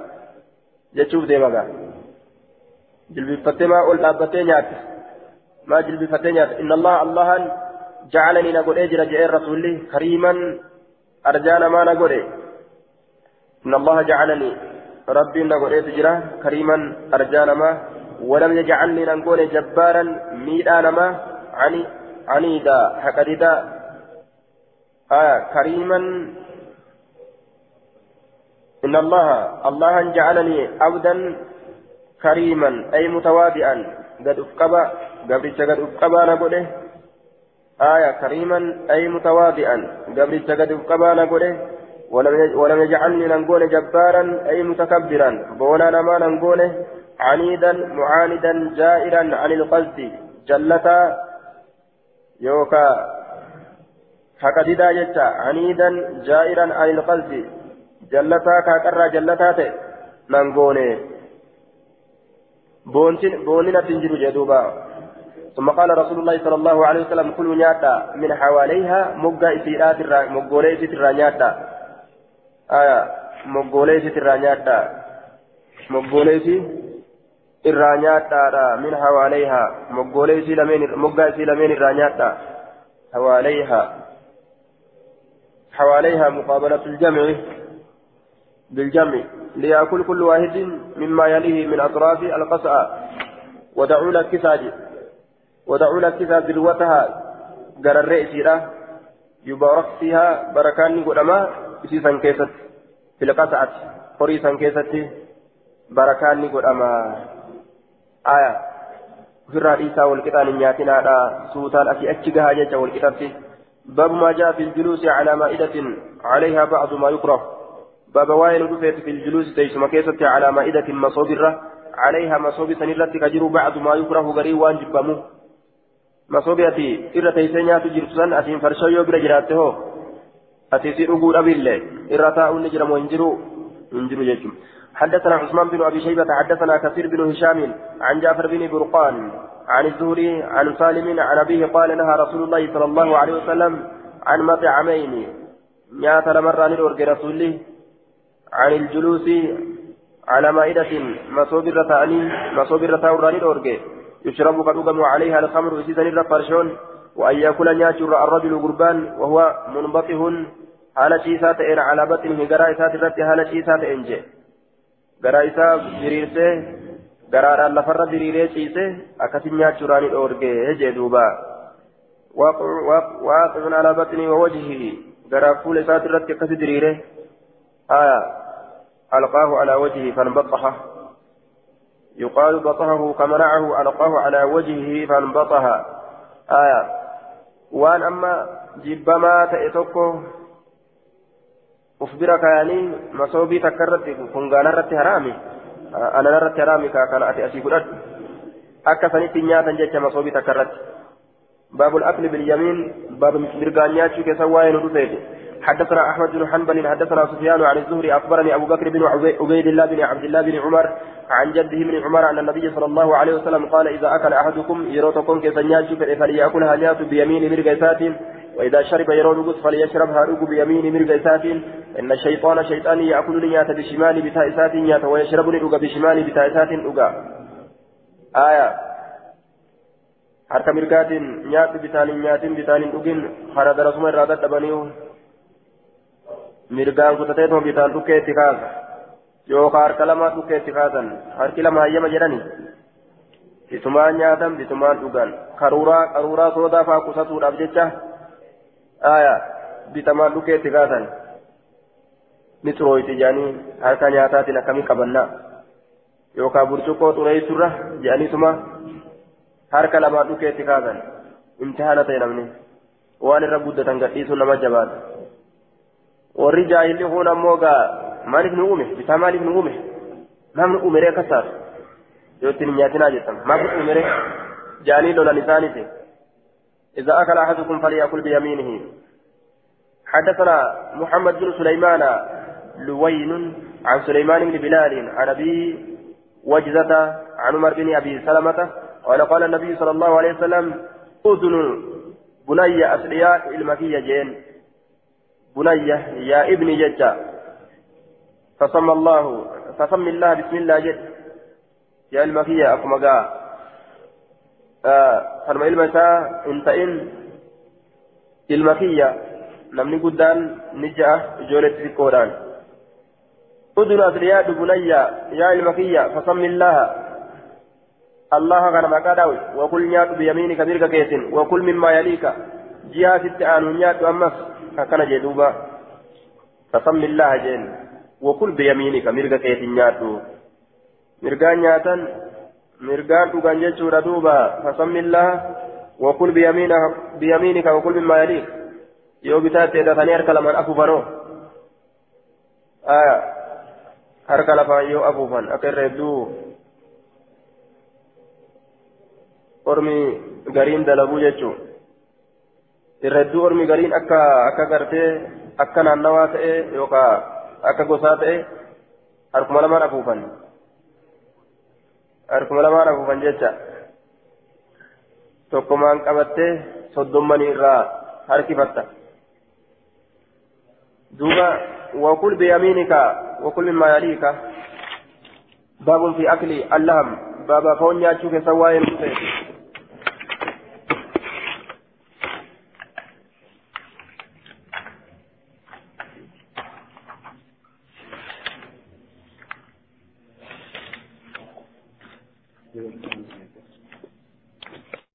جتشوف دي مغا ol dhaabbattee nyaatte maa jilbifattee nyaatte inna allah allahan jacalanii na godhee jira jedheen rasulli kariiman arjaa namaa na godhe inna allaha jacalanii ربي نقول تجرى كريما أرجانما ولم يجعلني نقول جبارا ميدانما عني عنيدا حكددا آه كريما. إن الله الله جعلني عبدا كريما أي متواضعا. قد أفقبا قبرت قد أفقبا نقوله آية كريما أي متواضعا. قبرت قد أفقبا نقوله ولم يجعلني نقول جبارا أي متكبرا. بونا نما نقول عنيدا معاندا جائرا عن القصد. جلتا يوكا. كقديدا جتا عنيدا جائرا عن القصد جلتا كاكرا جلتا نقول بوننا تنجر جدوبا. ثم قال رسول الله صلى الله عليه وسلم كل نياتا من حواليها مقا إسيرات مقولي سترا نياتا. آية مقولي سترا نياتا. مقولي hawaalayhaa moggoolee isii lameen moggaa isii lameen irraa hawaalayhaa muqaabalatu ljamci بالجمع ليأكل كل واحد مما يليه من أطراف القصعة. ودعوا لك كساج ودعوا لك كساج ذروتها. قرر الرئيس يبارك فيها بركان قدما بسيسا كيست في القصعة. قريسا كيست بركان قدما. آية. في الرئيسة والكتان نياتنا سوتان أكي أتشقها جيجا والكتاب باب ما جاء في الجلوس على مائدة عليها بعض ما يكره. باب وائل رفيت في الجلوس تيسما كيست على مائدة مصوبرة عليها مصوب سنرة كجر بعض ما يكره غري وان جبمو مصوبيتي إرى تيسينيات جرسان أتين فرشايو بلا جراته أتي سيرقود أبي الله إرى تاؤن نجرم وانجرو انجرو جيكم. حدثنا عثمان بن أبي شيبة حدثنا كثير بن هشام عن جعفر بن برقان. عن الزهري عن سالم عن أبيه قال نهى رسول الله صلى الله عليه وسلم عن مطعمين نيات لمرة للأرق رسوله عن الجلوس على مائدة مصوب الرتاني مصوب الرتان وراني الأورجي يشرب قد عليها الخمر سيزن الرفرشون وأن يأكل نياتر الرجل قربان وهو منبطه. حال شيسات على بطنه؟ قراء سات الرت حال شيسات إنجي قراء سات قراء لفر دريري شيسه أكسن نياتر راني الأورجي جدوبا واقع على بطنه ووجهه قراء فول سات الرت كسي دريره آية ألقاه على وجهه فانبطح يقال بطحه كمنعه ألقاه على وجهه فانبطح آية وأن أما جبما تأتوكو أخبرك يعني مصوبي تكرت كنغانا رت هرامي أنا رت هرامي كان أتي أسي قدر أكا سنتي نياتا جيتش مصوبي تكرت باب الأكل باليمين باب مرقانياتي كسواين رفيد حدثنا احمد بن حنبل حدثنا سفيان عن الزهري اخبرني ابو بكر بن عبيد الله بن عبد الله بن عمر عن جده بن عمر ان النبي صلى الله عليه وسلم قال اذا اكل احدكم يروتكم كسنياج فليأكلها نيات بيمين مرقيسات واذا شرب يرو فليشربها رجو بيمين مرقيسات ان الشيطان شيطان ياكل نيات بشمال بتائسات نيات ويشرب رجو بشمال بتائسات رجا آية harka mirgaatiin nyaatti bitaanin nyaatin bitaanin dhugin hara darasuma irraa dadhabaniihu mirgaan kutateetuma bitaan dhukkeetti kaasa yookaan harka lamaa dhukkeetti kaasan harki lama hayyama jedhani bitumaan nyaatan bitumaan dhugan qaruuraa qaruuraa soodaa fa'aa qusatuudhaaf jecha ni xurooyti jedhanii harka nyaataatiin akkamii qabannaa yookaan burcuqqoo xureessurra jedhaniituma harka lamaan dhukkeetti kaasan imtihaana ta'e namni waan irra guddatan gadhiisuun nama jabaata. warri jaahilli kun ammoo gaa maaliif nu uume bitaa maaliif nu uume namni umeree akkas yoo ittiin nyaatinaa jettan maaf umeree jaanii lolan isaaniiti إذا أكل أحدكم فليأكل بيمينه. حدثنا محمد بن سليمان لوين عن سليمان بن بلال عن أبي وجزة عن عمر بن أبي سلمة قال قال النبي صلى الله عليه وسلم أذن بني أسرياء المكية جين. بني يا ابني ججا فسمى الله فسمي الله بسم الله جد يا المكية أكمقا آه فرما إلمسا انت إن المكية نمني قدان نجأ جولة تذكوران ادن أسرياء بني يا المكية فصم الله. الله كان مكاداوي وكل نيات بيمينك ميرك كيسن وكل مما يليك. جهة التآن نيات أمس كان جدوبا. فصم الله جين وكل بيمينك ميرك كيسن نياتو mirgaan nyaatan mirgaan dhugan jechuudha duuba fasammillah وكل بيمينك وكل مما يليك yoo bitaatti hidhatanii harka lamaan afuufanoo harka lafaan yoo afuufan akka irra hedduu ormi gariin dalaguu jechuun irra hedduu ormi gariin akka akka gartee akka naannawaa ta'e yookaan akka gosaa ta'e harkuma lamaan afuufan harkuma lamaan afuufan jecha tokkumaan qabattee soddommanii irraa harkifatta. دوبا وكل بيمينك وكل مما يليك باب في أكل اللهم بابا فون ياتشوك سواء